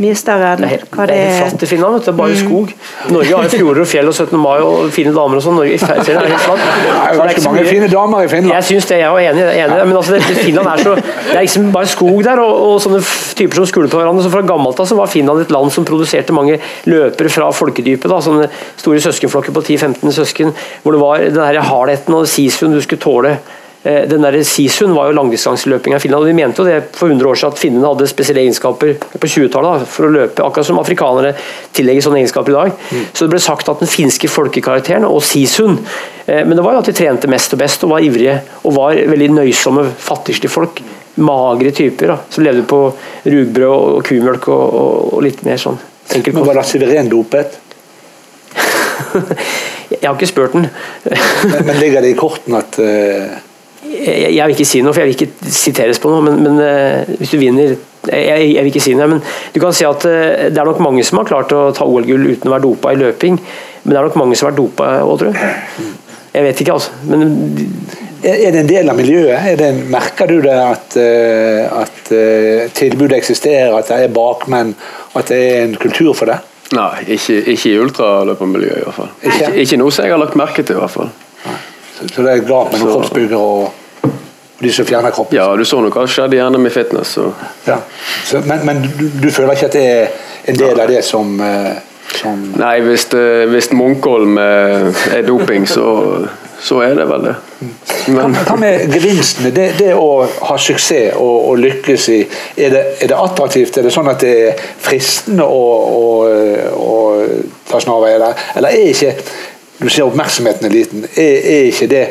mye større enn hva det er. Det er flott i Finland, det er bare mm. skog. Norge har jo fjorder og fjell og 17. mai og fine damer og sånn. Norge er helt flatt. Det er ganske mange fine damer i Finland. Jeg syns det, jeg er enig, enig. Men altså, det, Finland er så Det er liksom bare skog der, og, og sånne typer som skuler på hverandre. Så fra gammelt av så var Finland et land som produserte mange løpere fra folkedypet. da, Sånne store søskenflokker på 10-15 søsken, hvor det var den her hardheten og sisuen du skulle tåle. Eh, den der Sisun var jo langdistanseløpinga i Finland, og de mente jo det for 100 år siden at finnene hadde spesielle egenskaper på 20-tallet for å løpe, akkurat som afrikanere tillegger sånne egenskaper i dag. Mm. Så det ble sagt at den finske folkekarakteren og Sisun eh, Men det var jo at de trente mest og best og var ivrige og var veldig nøysomme, fattigste folk. Magre typer da, som levde på rugbrød og kumjølk og, og, og litt mer sånn enkelt. Men var det Siveren dopet? jeg har ikke spurt den. men, men ligger det i kortene at uh jeg, jeg, vil ikke si noe, for jeg vil ikke siteres på noe, men, men uh, hvis du vinner jeg, jeg, vil ikke si noe, men du kan si at eh, det er nok mange som har klart å ta OL-gull uten å være dopa i løping. Men det er nok mange som har vært dopa òg, tror jeg. Jeg vet ikke, altså. Men er det en del av miljøet? Det, merker du det at, eh, at eh, tilbudet eksisterer, at det er bakmenn, at det er en kultur for det? Nei, ikke, ikke i ultraløpermiljøet i hvert fall. Ikke? ikke noe som jeg har lagt merke til i hvert fall. Så, så, det er galt med noen kroppsbyggere og de som fjerner kroppen? Ja, du så nok hva skjedde gjerne med fitness. Ja. Så, men, men du, du, føler ikke at det er en del av det som, eh, som Nei, hvis, hvis Munkholm er doping, så så er det vel det. Men... Hva med gevinstene? Det, det, å ha suksess og, og lykkes i er det, er det, attraktivt? Er det sånn at det er fristende å, å, å ta snarveier der? Eller er ikke Du ser oppmerksomheten er liten. Er, er ikke det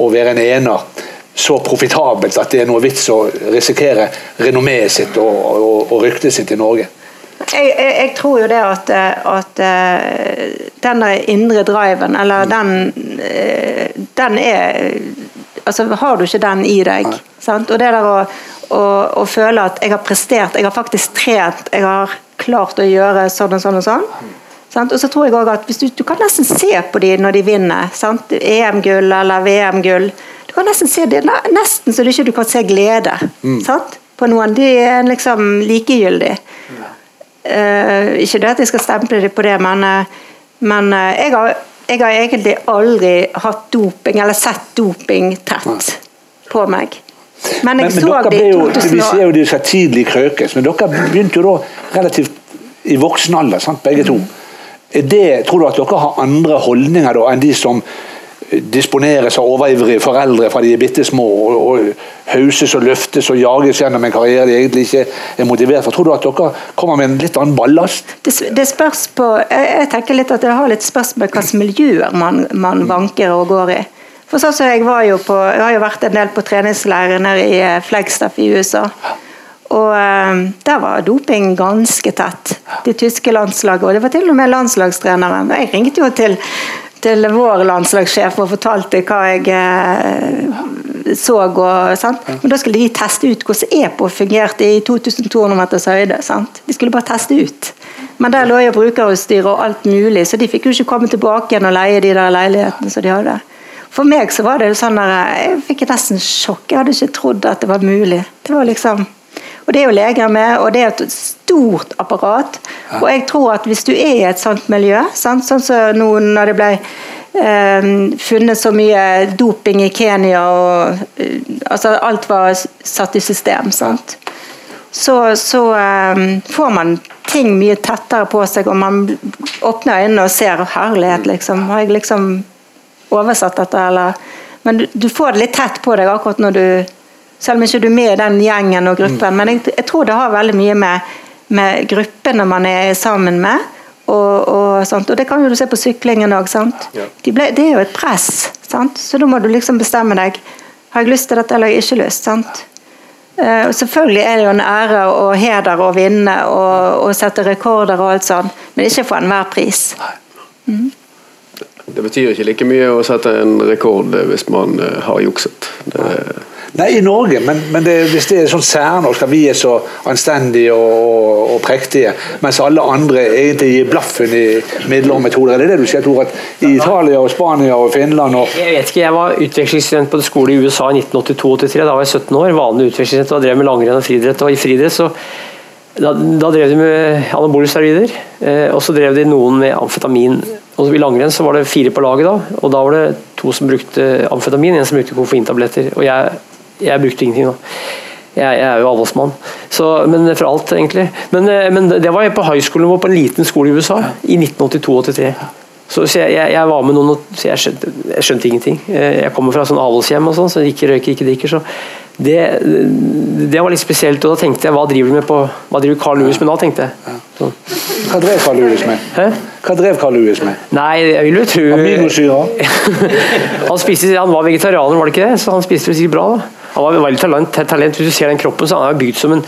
å være en ener så profitabelt at det er noe vits å risikere renommeet sitt og, og, og ryktet sitt i Norge? Jeg, jeg, jeg, tror jo det at, at den den indre driven, eller den, uh, den er altså Har du ikke den i deg, sant? og det der å, å, å, føle at jeg har prestert, jeg har faktisk trent, jeg har klart å gjøre sånn og sånn og sånn. Sant? Og så tror jeg også at du, du kan nesten se på dem når de vinner. EM-gull eller VM-gull. Kan nesten se det nesten så du ikke kan se glede mm. på noen. De er liksom likegyldige. Uh, ikke det at jeg skal stemple dem på det, men, uh, men uh, jeg, har, jeg, har, egentlig aldri hatt doping, eller sett doping tett på meg. Men jeg men, så men det i 2000 Vi ser jo de skal tidlig krøkes, men dere begynte jo da relativt i voksen alder, sant, begge to. Mm. Det, tror du at dere har andre holdninger da enn de som disponeres av overivrige foreldre fra de er bitte små, og, og hauses og løftes og jages gjennom en karriere de egentlig ikke er motivert for. Tror du at dere kommer med en litt annen ballast? Det, det spørs på, jeg tenker litt at det har litt spørsmål hvilke miljøer man, man, vanker og går i. For sånn som Jeg var jo på, jeg har jo vært en del på treningsleirer nede i eh, Flagstaff i USA. Og um, Der var doping ganske tett. Det tyske landslaget. Og det var til og med landslagstreneren. Jeg ringte jo til til vår landslagssjef og fortalte hva jeg eh, så. Og, sant? Men da skulle de teste ut hvordan EPO fungerte i 2200 meters høyde. Sant? De skulle bare teste ut. Men der lå jo brukerutstyr og alt mulig, så de fikk jo ikke komme tilbake igjen og leie de der leilighetene som de hadde. For meg så var det jo sånn der, jeg fikk nesten sjokk. Jeg hadde ikke trodd at det var mulig. Det var liksom og Det er jo leger med, og det er et stort apparat. Ja. Og jeg tror at hvis du er i et sånt miljø, sant? sånn som nå når det ble eh, funnet så mye doping i Kenya og eh, altså Alt var satt i system. sant? Så, så eh, får man ting mye tettere på seg, og man åpner øynene og ser herlighet, liksom. Har jeg liksom oversatt dette, eller Men du, du får det litt tett på deg akkurat når du selv om ikke du er med i den gjengen og gruppen. Mm. Men jeg, jeg, tror det har veldig mye med, med gruppene man er sammen med. Og, og, og, det kan jo du se på syklingen òg. Ja. De det er jo et press. Sant? Så da må du liksom bestemme deg. Har jeg lyst til dette eller har jeg ikke lyst? Sant? Uh, selvfølgelig er det jo en ære og heder å vinne og, og sette rekorder og alt sånt, men ikke for enhver pris. Mm. Det betyr ikke like mye å sette en rekord hvis man uh, har jukset. Det, Nei, i Norge, men, men det, hvis det er sånn særnorsk at vi er så anstendige og, og, prektige, mens alle andre egentlig gir blaffen i midler og metoder. Er det det du sier, Tor? At i Italia og Spania og Finland og Jeg vet ikke, jeg var utvekslingsstudent på en skole i USA i 1982-83. Da var jeg 17 år. Vanlig utvekslingsstudent og drev med langrenn og friidrett. Og i friidrett så da, da, drev de med anabole steroider, eh, og så drev de noen med amfetamin. Og I langrenn så var det fire på laget, da, og da var det to som brukte amfetamin, en som brukte koffeintabletter. Og jeg jeg brukte ingenting, da. Jeg, jeg er jo avholdsmann. Men for alt, egentlig. Men, eh, men, det var jeg på high school, på en liten skole i USA i 1982-83. Så, så jeg, jeg, var med noen, så jeg skjønte, jeg skjønte, ingenting. Eh, jeg kommer fra sånn avholdshjem, og sånn, så ikke røyker, ikke drikker. så det, det, var litt spesielt, og da tenkte jeg hva driver du med på Hva driver Carl Lewis med da, tenkte jeg. Så. Hva drev Carl Lewis med? Hæ? Hva drev Carl Lewis med? Nei, jeg vil jo tro han, spiste, han var vegetarianer, var det ikke det? Så han spiste jo sikkert bra, da. Han var veldig talent, talent. Hvis du ser den kroppen, så han er bygd som en,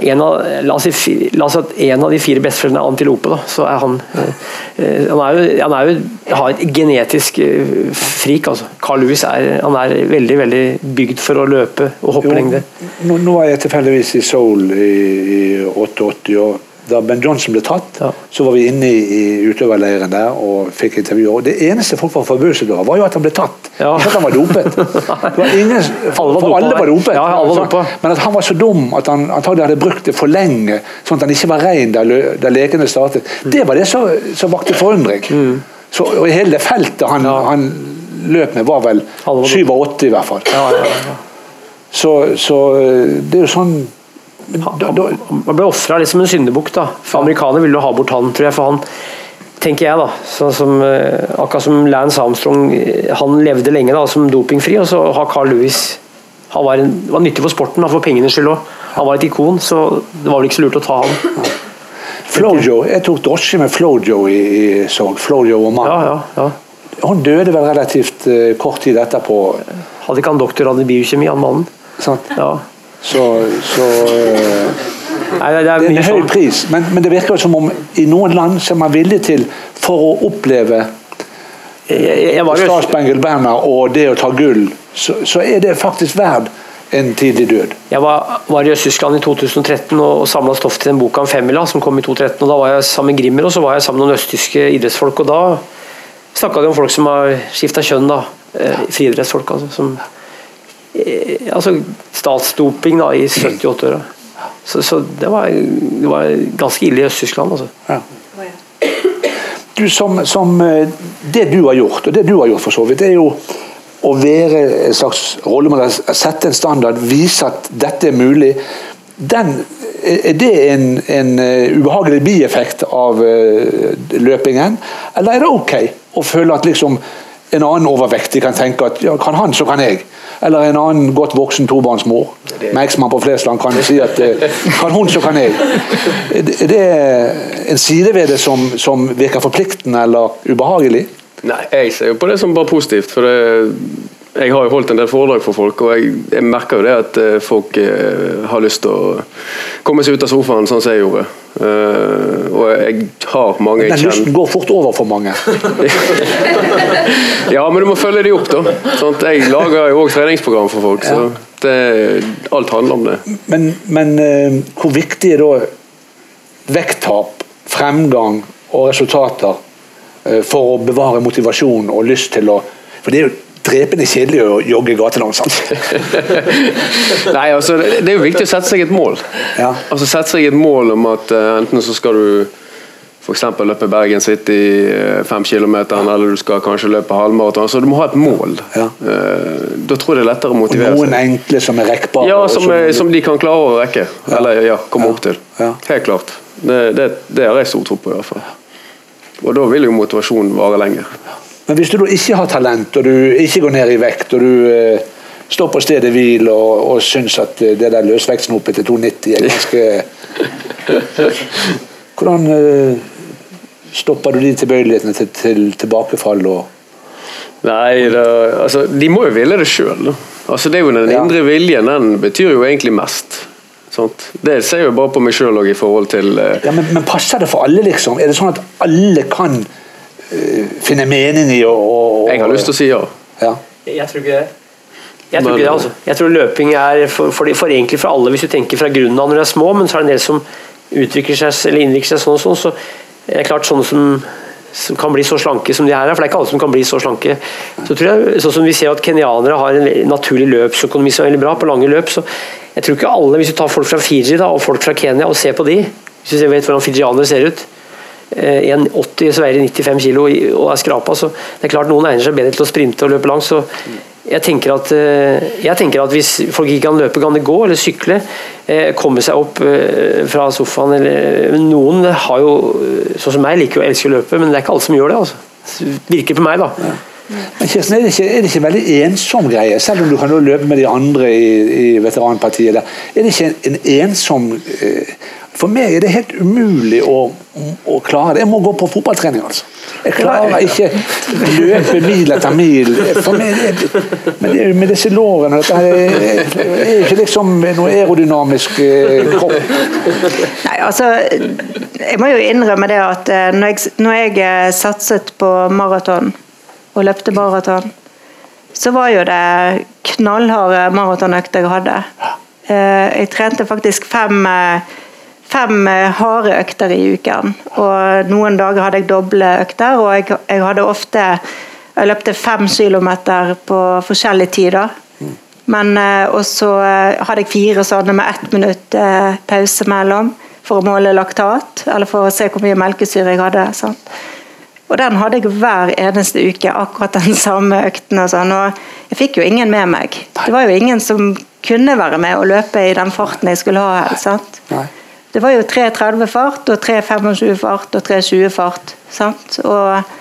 en av, la oss si, la oss si at en av de fire besteforeldrene er antilope. Da. Så er han, eh, han, er jo, han er jo, har et genetisk eh, frik. Altså. Carl Lewis er, han er veldig veldig bygd for å løpe og hoppe lengde. Nå, nå er jeg tilfeldigvis i Seoul i, i 88. og da Ben Johnson ble tatt, Ja. så var vi inne i, i utøverleiren der og fikk intervjuer. Og Det eneste folk var forbauset over, var jo at han ble tatt. Ja. Ikke at han var dopet. Det var ingen, for dopet alle var dopet. Ja, alle var dopet. Men at han var så dum at han antagelig hadde brukt det for lenge, sånn at han ikke var rein da, lekene startet. Det var det som vakte forundring. Mm. Så, og hele det feltet han, han løp med, var vel Alle var 87 i hvert fall. Ja, ja, ja. Så, så det er jo sånn Han ble ofra litt som en syndebukk. da. For Amerikanerne ville jo ha bort han, tror jeg. for han tenker jeg da, som, eh, Akkurat som Lance Armstrong, eh, han levde lenge da, som dopingfri, og så har Carl Lewis han var, en, var nyttig for sporten, for pengenes skyld òg. Han var et ikon, så det var vel ikke så lurt å ta han. Flojo, Jeg tok drosje med Flojo i, i Sogn. Flojo og mann. Ja, ja, ja. Hun døde vel relativt eh, kort tid etterpå. Hadde ikke han doktorgrad i biokjemi, han mannen? Sant? Ja. Så, så eh, Nei, det, er en høy sånn. pris, men, men det virker som om i noen land så er man villig til, for å oppleve Statsbengel Banner og det å ta gull, så, så er det faktisk verd en tidlig død. Jeg var, var i Øst-Tyskland i 2013 og, og samla stoff til den boka om femmila som kom i 2013. og Da var jeg sammen med Grimmer og så var jeg sammen med noen østtyske idrettsfolk. og Da snakka de om folk som har skifta kjønn. da, eh, Friidrettsfolk. Altså, som, altså statsdoping da, i 78-åra. Så, så det, var, det var ganske ille i Øst-Tyskland. altså. Ja. Du, som, som eh, Det du har gjort, og det du har gjort for så vidt, er jo å være en slags rollemodell, sette en standard, vise at dette er mulig. Den, er det en, en eh, ubehagelig bieffekt av eh, løpingen, eller er det ok å føle at liksom en annen overvektig kan tenke at ja, kan han, så kan jeg. Eller en annen godt voksen tobarnsmor med eksmann på Flesland kan si at eh, kan hun, så kan jeg. Det- Er en side ved det som, som virker forpliktende eller ubehagelig? Nei, jeg ser jo på det som bare positivt. For det, jeg har jo holdt en del foredrag for folk, og jeg, jeg merker jo det at eh, folk eh, har lyst til å komme seg ut av sofaen, sånn som jeg gjorde. Uh, og jeg har mange Den lysten går fort over for mange. Ja, men du må følge de opp, da. Sånn, Jeg lager jo òg treningsprogram for folk, så det, alt handler om det. Men, men uh, hvor viktig er da vekttap, fremgang og resultater uh, for å bevare motivasjon og lyst til å For det er jo drepende kjedelig å jogge gatelangs. Nei, altså, det er jo viktig å sette seg et mål. Ja. Altså Sette seg et mål om at uh, enten så skal du f.eks. løpe Bergen City eh, fem km, eller du skal kanskje løpe halvmaraton. Så du må ha et mål. Ja. Uh, da tror jeg det er lettere å Og seg. noen enkle som er rekkbare. Ja, som, er, som de kan klare å rekke. Eller ja, komme Ja. opp til. Ja. Helt klart. Det, det, det har jeg stor tro på, i hvert fall. Og da vil jo motivasjonen vare lenger. Men hvis du da ikke har talent, og du ikke går ned i vekt, og du eh, står på stedet hvil og, og syns at eh, det der løsvektsnopet til 290 er ganske Hvordan eh, stopper du de tilbøyelighetene til, til tilbakefall og Nei, da, altså, de må jo ville det sjøl. Altså, det er jo den Ja. indre viljen, den betyr jo egentlig mest. Sånt. Det ser jeg jo bare på meg sjøl i forhold til eh, ja, men, men passer det for alle, liksom? Er det sånn at alle kan finne mening i og, og, Jeg har lyst til å si ja. ja. Jeg tror ikke det. Jeg tror ikke det, altså. Jeg tror løping er for, for, for egentlig for alle, hvis du tenker fra grunnen av når du er små, men så er det en del som utvikler seg eller innvikler seg sånn og sånn, så er det klart sånne som, som kan bli så slanke som de her er, for det er ikke alle som kan bli så slanke. Så tror jeg, sånn som vi ser at kenyanere har en naturlig løpsøkonomi som er veldig bra, på lange løp, så jeg tror ikke alle, hvis du tar folk fra Fiji da, og folk fra Kenya og ser på de, hvis du vet hvordan fijianere ser ut, eh, 1,80 så veier de 95 kilo og er skrapa, så det er klart noen egner seg bedre til å sprinte og løpe langt, så jeg tenker, at, eh, jeg tenker at hvis folk ikke kan løpe, kan de gå eller sykle. eh, Komme seg opp eh, fra sofaen. Eller, noen har jo, sånn som meg, liker å elske å løpe, men det er ikke alle som gjør det. altså. Virker på meg, da. Men Kirsten, er det, ikke, er det ikke veldig ensom greie, selv om du kan løpe med de andre i, i veteranpartiet? der, Er det ikke en, en ensom eh, For meg er det helt umulig å, å klare det. Jeg må gå på fotballtrening, altså. Jeg klarer ikke løpe mil etter mil. For meg er det, men det, med disse lårene Dette er, ikke liksom noe aerodynamisk eh, kropp. Nei, altså Jeg må jo innrømme det at eh, når jeg, når jeg eh, satset på maraton og løpte maraton, så var jo det knallharde maratonøkter jeg hadde. Jeg trente faktisk fem, fem eh, harde økter i uken. Og noen dager hadde jeg doble økter, og jeg, jeg hadde ofte Jeg løpte fem kilometer på forskjellige tider. Men eh, og så eh, hadde jeg fire sånne med ett minutt pause mellom for å måle laktat, eller for å se hvor mye melkesyre jeg hadde. Sant? Og den hadde jeg hver eneste uke, akkurat den samme økten. Og sånn, og jeg fikk jo ingen med meg. Det var jo ingen som kunne være med og løpe i den farten jeg skulle ha. sant? Nei. Det var jo 3.30 fart, og 3.25 fart og 3.20 fart. Sant? Og,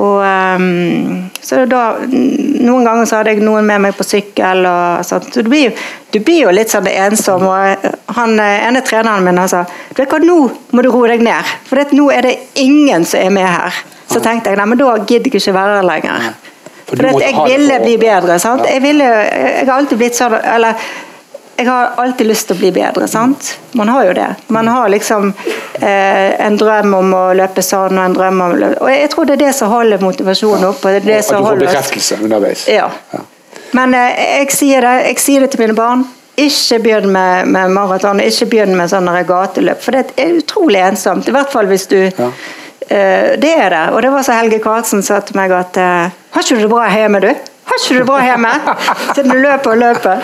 og ehm, så da, Noen ganger så hadde jeg noen med meg på sykkel. og sånt. Så du blir, jo, du blir jo litt sånn ensom. og han eh, ene treneren min han sa du vet hva, nå må du roe deg ned, for det, nå er det ingen som er med her. Så tenkte jeg nei, men da gidder jeg ikke være her lenger. For For at jeg ville bli bedre. sant? Jeg, ville, jeg har alltid blitt sånn eller jeg har alltid lyst til å bli bedre. sant? Man har jo det. Man har liksom eh, en drøm om å løpe sånn og en drøm om å løpe Og jeg tror det er det som holder motivasjonen oppe. Det det At du får bekreftelse underveis. Ja. Men eh, jeg, sier det, jeg sier det til mine barn. Ikke begynn med, med maraton, ikke begynn med sånne gateløp. For det er utrolig ensomt. I hvert fall hvis du Ja. eh, Det er det. Og det var så Helge Karlsen sa til meg at eh, Har ikke du det bra hjemme, du? Har ikke du det bra hjemme? Siden du løper og løper.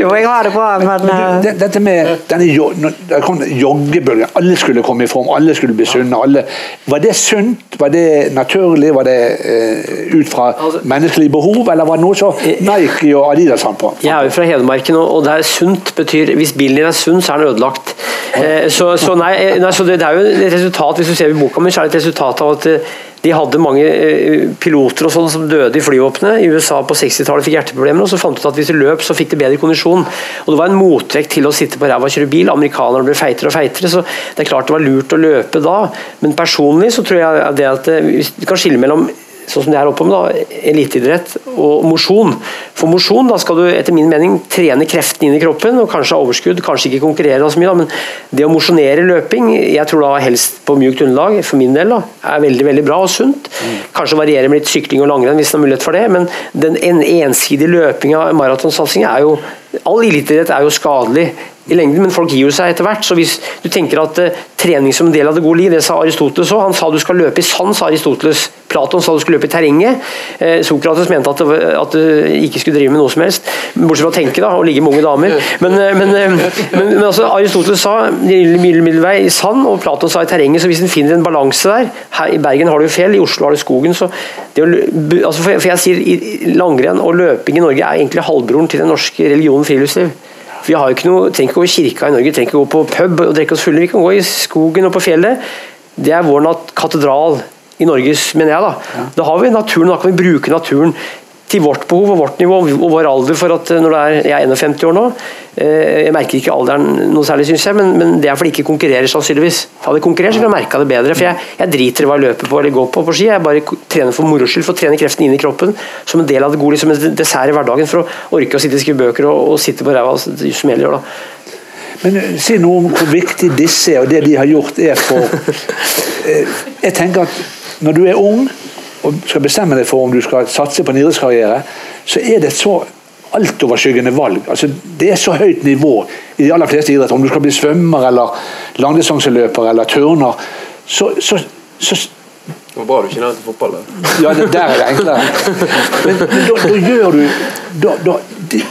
Jo, jeg har det bra, men eh, det- dette med denne jo- det kom joggebølgen, alle skulle komme i form, alle skulle bli sunne. Alle. Var det sunt? Var det naturlig? Var det uh, ut fra Altså- menneskelige behov, eller var det noe som Nike og Adidas fant på? Jeg er jo fra Hedmarken, og der er sunt betyr Hvis bilen din er sunn, så er den ødelagt. Uh, Så, så, nei, eh, nei, så det, det er jo et resultat, hvis du ser i boka mi, så er det et resultat av at eh, de hadde mange eh, piloter og sånn som døde i flyvåpenet. I USA på 60-tallet fikk hjerteproblemer, og så fant de ut at hvis de løp, så fikk de bedre kondisjon. Og Det var en motvekt til å sitte på ræva og kjøre bil. Amerikanerne ble feitere og feitere, så det er klart det var lurt å løpe da. Men personlig så tror jeg det at vi kan skille mellom sånn som det er oppe med da, eliteidrett og mosjon. For mosjon, da skal du etter min mening trene kreftene inn i kroppen, og kanskje ha overskudd, kanskje ikke konkurrere så mye, da, men det å mosjonere løping, jeg tror da helst på mjukt underlag, for min del, da, er veldig veldig bra og sunt. Kanskje variere med litt sykling og langrenn hvis det er mulighet for det, men den en ensidige løpinga, maratonsatsing, er jo All eliteidrett er jo skadelig i lengden, men folk gir jo seg etter hvert. Så hvis du tenker at uh, trening som en del av det gode liv, det sa Aristoteles òg. Han sa du skal løpe i sand, sa Aristoteles. Platon sa du skulle løpe i terrenget. Uh, Sokrates mente at, det, at du ikke skulle drive med noe som helst, bortsett fra å tenke da, og ligge med unge damer. Men, uh, men, eh, men, men altså, Aristoteles sa middel- middelvei i sand, og Platon sa i terrenget. Så hvis en finner en balanse der Her i Bergen har du jo fjell, i Oslo har du skogen. så det altså for, for jeg sier Langrenn og løping i Norge er egentlig halvbroren til den norske religionen friluftsliv. Vi har jo ikke noe, trenger ikke gå i kirka i Norge, trenger ikke gå på pub og drikke oss fulle. Vi kan gå i skogen og på fjellet. Det er vår katedral i Norges, mener jeg. Da Da har vi naturen, da kan vi bruke naturen til vårt behov og vårt nivå og vår alder. for at når du er, Jeg er 51 år nå. eh, Jeg merker ikke alderen noe særlig, syns jeg, men, men det er fordi jeg ikke konkurrerer, sannsynligvis. Hadde jeg konkurrert, så ville jeg merka det bedre. For jeg, jeg driter i hva jeg løper på eller går på på ski. Jeg bare trener for moro skyld, for å trene kreftene inn i kroppen som en del av det gode, som en dessert i hverdagen. For å orke å sitte og skrive bøker og, og sitte på ræva som gjelder. da. Men eh, si noe om hvor viktig disse og det de har gjort er for Eh, Jeg tenker at når du er ung og skal bestemme deg for om du skal satse på en idrettskarriere, så er det et så altoverskyggende valg. Altså, det er så høyt nivå i de aller fleste idretter. Om du skal bli svømmer eller langdistanseløper eller turner, så, så, så Det var bra du ikke nevnte fotball. Da. ja, det, der er det enklere. Men, men da, da gjør du da, da, det,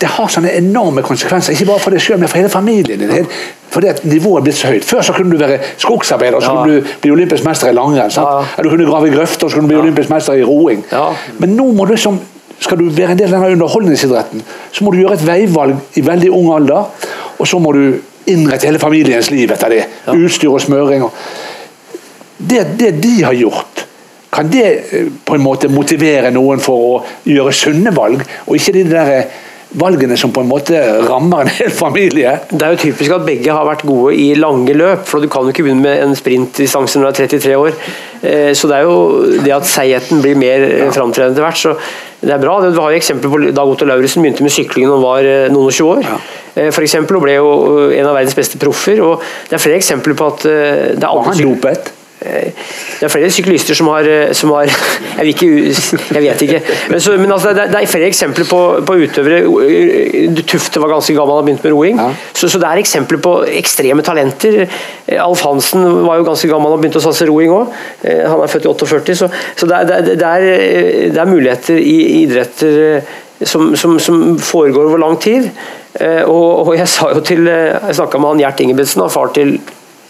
det har sånne enorme konsekvenser, ikke bare for deg selv, men for hele familien din. Fordi at nivået er blitt så høyt. Før så kunne du være skogsarbeider, så Ja. kunne du bli olympisk mester i langrenn. Ja. Eller du kunne grave grøfter, så kunne du bli olympisk mester i roing. Ja. Men nå må du liksom skal du være en del av denne underholdningsidretten, så må du gjøre et veivalg i veldig ung alder. Og så må du innrette hele familiens liv etter det. Utstyr og smøring. Og det, det de har gjort, kan det eh, på en måte motivere noen for å gjøre sunne valg, og ikke de der eh, valgene som på en måte rammer en hel familie. Det er jo typisk at begge har vært gode i lange løp, for du kan jo ikke begynne med en sprintdistanse når du er 33 år. Eh, så det er jo det at seigheten blir mer ja. framtredende etter hvert. så det er bra. Du har jo eksempler på Dag Otto Lauritzen begynte med sykling da han var eh, noen og 20 år. Ja. For eksempel, og ble jo en av verdens beste proffer. og Det er flere eksempler på at det er alle Han dopet? Det er flere syklister som har, eh, som har jeg, vil ikke, jeg vet ikke. Men, så, men altså, det, er flere eksempler på, på utøvere. Tufte var ganske gammel og begynte med roing. Ja. Så, så, det er eksempler på ekstreme talenter. Alf Hansen var jo ganske gammel og begynte å satse roing òg. Eh, han er født i 48, så, så det, er, det, er, det, er, muligheter i idretter eh, som, som, som foregår over lang tid. Og, og jeg sa jo til Jeg snakka med han Gjert Ingebrigtsen, far til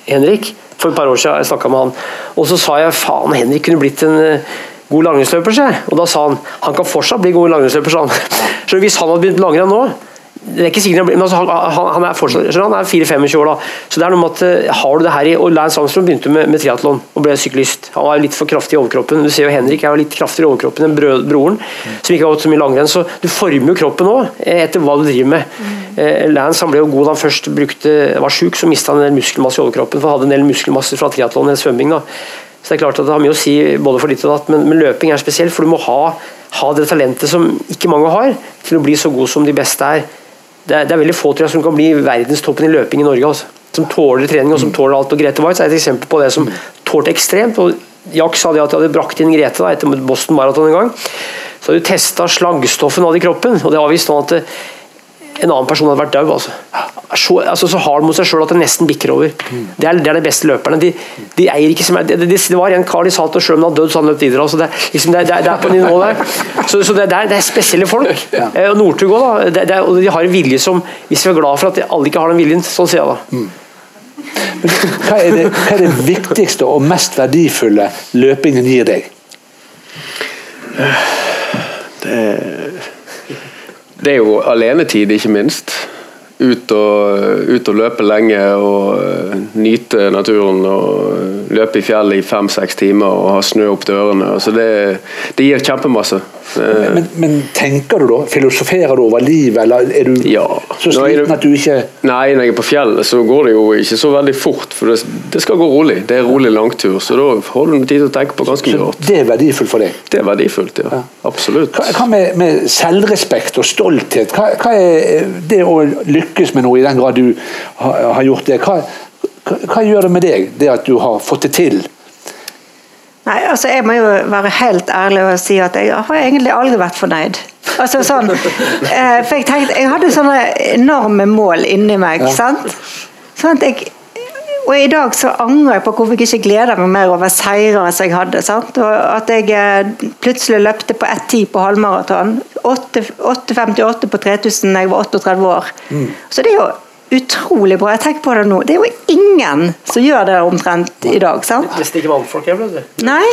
Henrik for et par år siden. Jeg snakka med han. Og så sa jeg faen, Henrik kunne blitt en uh, god langrennsløper. Og da sa han han kan fortsatt bli god langrennsløper. Så hvis han hadde begynt langrenn nå, det er ikke sikkert, men altså, han, han, er fortsatt han er 4-25 år da. Så det er noe med at eh, har du det her i og Lance Armstrong begynte med, med triatlon og ble syklist. Han var litt for kraftig i overkroppen. Du ser jo Henrik er jo litt kraftigere i overkroppen enn broren, som ikke har gått så mye langrenn. Så du former jo kroppen òg eh, etter hva du driver med. Mm. Lance han ble jo god da han først brukte, var sjuk, så mista han en del muskelmasse i overkroppen. For han hadde en del muskelmasse fra triatlon eller svømming. da. Så det er klart at det har mye å si både for ditt og datt, men, men løping er spesielt. For du må ha, ha det talentet som ikke mange har, til å bli så god som de beste er det er, det er, veldig få tror jeg, som kan bli verdenstoppen i løping i Norge. Altså. Som tåler trening og som tåler alt. og Grete Waitz er et eksempel på det som tålte ekstremt. og Jack sa det at de hadde brakt inn Grete da, etter Boston Marathon en gang. Så hadde de testa slagstoffen av i kroppen, og det har vist nå at en annen person hadde vært død. Altså. Så, altså, så hard mot seg sjøl at det nesten bikker over. Det er, det er de beste løperne. De, de eier ikke som er, det, det, var en kar de sa til sjøl om han hadde dødd, så han løp videre. Altså, det, liksom, det, det, er på nivå der. Så, så det, er, det, er, spesielle folk. Ja. Eh, Northug òg, da. og de har en vilje som Hvis vi er glad for at alle ikke har den viljen, sånn sier jeg da. Mm. Hva er, hva er det viktigste og mest verdifulle løpingen gir deg? Det det er jo alenetid, ikke minst. Ut og, ut og løpe lenge og uh, nyte naturen. og Løpe i fjellet i fem-seks timer og ha snø opp dørene. Altså det, det gir kjempemasse. Men, men, tenker du da? Filosoferer du over livet, eller er du ja. så sliten at du ikke Nei, når jeg er på fjellet så går det jo ikke så veldig fort. For det, det skal gå rolig. Det er rolig langtur, så da har du tid til å tenke på ganske mye rart. Det er verdifullt for deg? Det er verdifullt, ja. ja. Absolutt. Hva, hva med, med, selvrespekt og stolthet? Hva, hva, er det å lykkes med noe, i den grad du har, har gjort det? Hva, hva gjør det med deg, det at du har fått det til? Nei, altså Jeg må jo være helt ærlig og si at jeg har egentlig aldri vært fornøyd. Altså sånn, eh, for Jeg tenkte, jeg hadde sånne enorme mål inni meg. Ja. sant? Sånn at jeg, og I dag så angrer jeg på hvorfor jeg ikke gleder meg mer over seirene som jeg hadde. sant? Og At jeg eh, plutselig løpte på 1,10 på halvmaraton. 8,58 på 3000 da jeg var 38 år. Mm. Så det er jo utrolig bra. Jeg tenker på det nå. Det er jo ingen som gjør det omtrent i dag. sant? Nesten ikke vannfolk, jeg, ble Nei.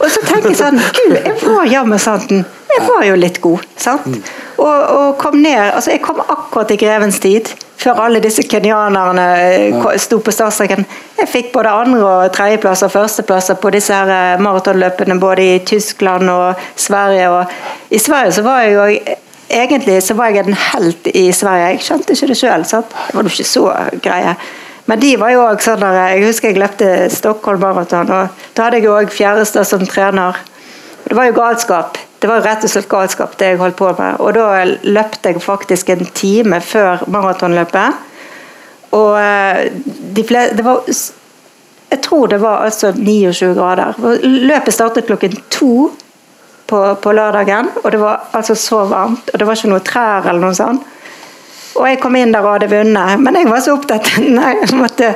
Og så tenker jeg sånn Gud, jeg var jammen santen. Jeg var jo litt god. sant? Mm. Og, og, kom ned Altså, jeg kom akkurat i grevens tid. Før alle disse kenyanerne eh, sto på startstreken. Jeg fikk både andre- og tredjeplasser og førsteplasser på disse her eh, maratonløpene både i Tyskland og Sverige. Og I Sverige så var jeg jo egentlig så var jeg en helt i Sverige. Jeg skjønte ikke det sjøl. Det var jo ikke så greie. Men de var jo òg sånn der, Jeg husker jeg løpte Stockholm Marathon, og da hadde jeg jo òg Fjærestad som trener. Det var jo galskap. Det var jo rett og slett galskap, det jeg holdt på med. Og da løpte jeg faktisk en time før maratonløpet. Og eh, de flere, det var Jeg tror det var altså 29 grader. Løpet startet klokken to på, på, lørdagen, og det var altså så varmt. Og det var ikke noe trær eller noe sånt. Og jeg kom inn der og hadde vunnet, men jeg var så opptatt Nei, jeg måtte,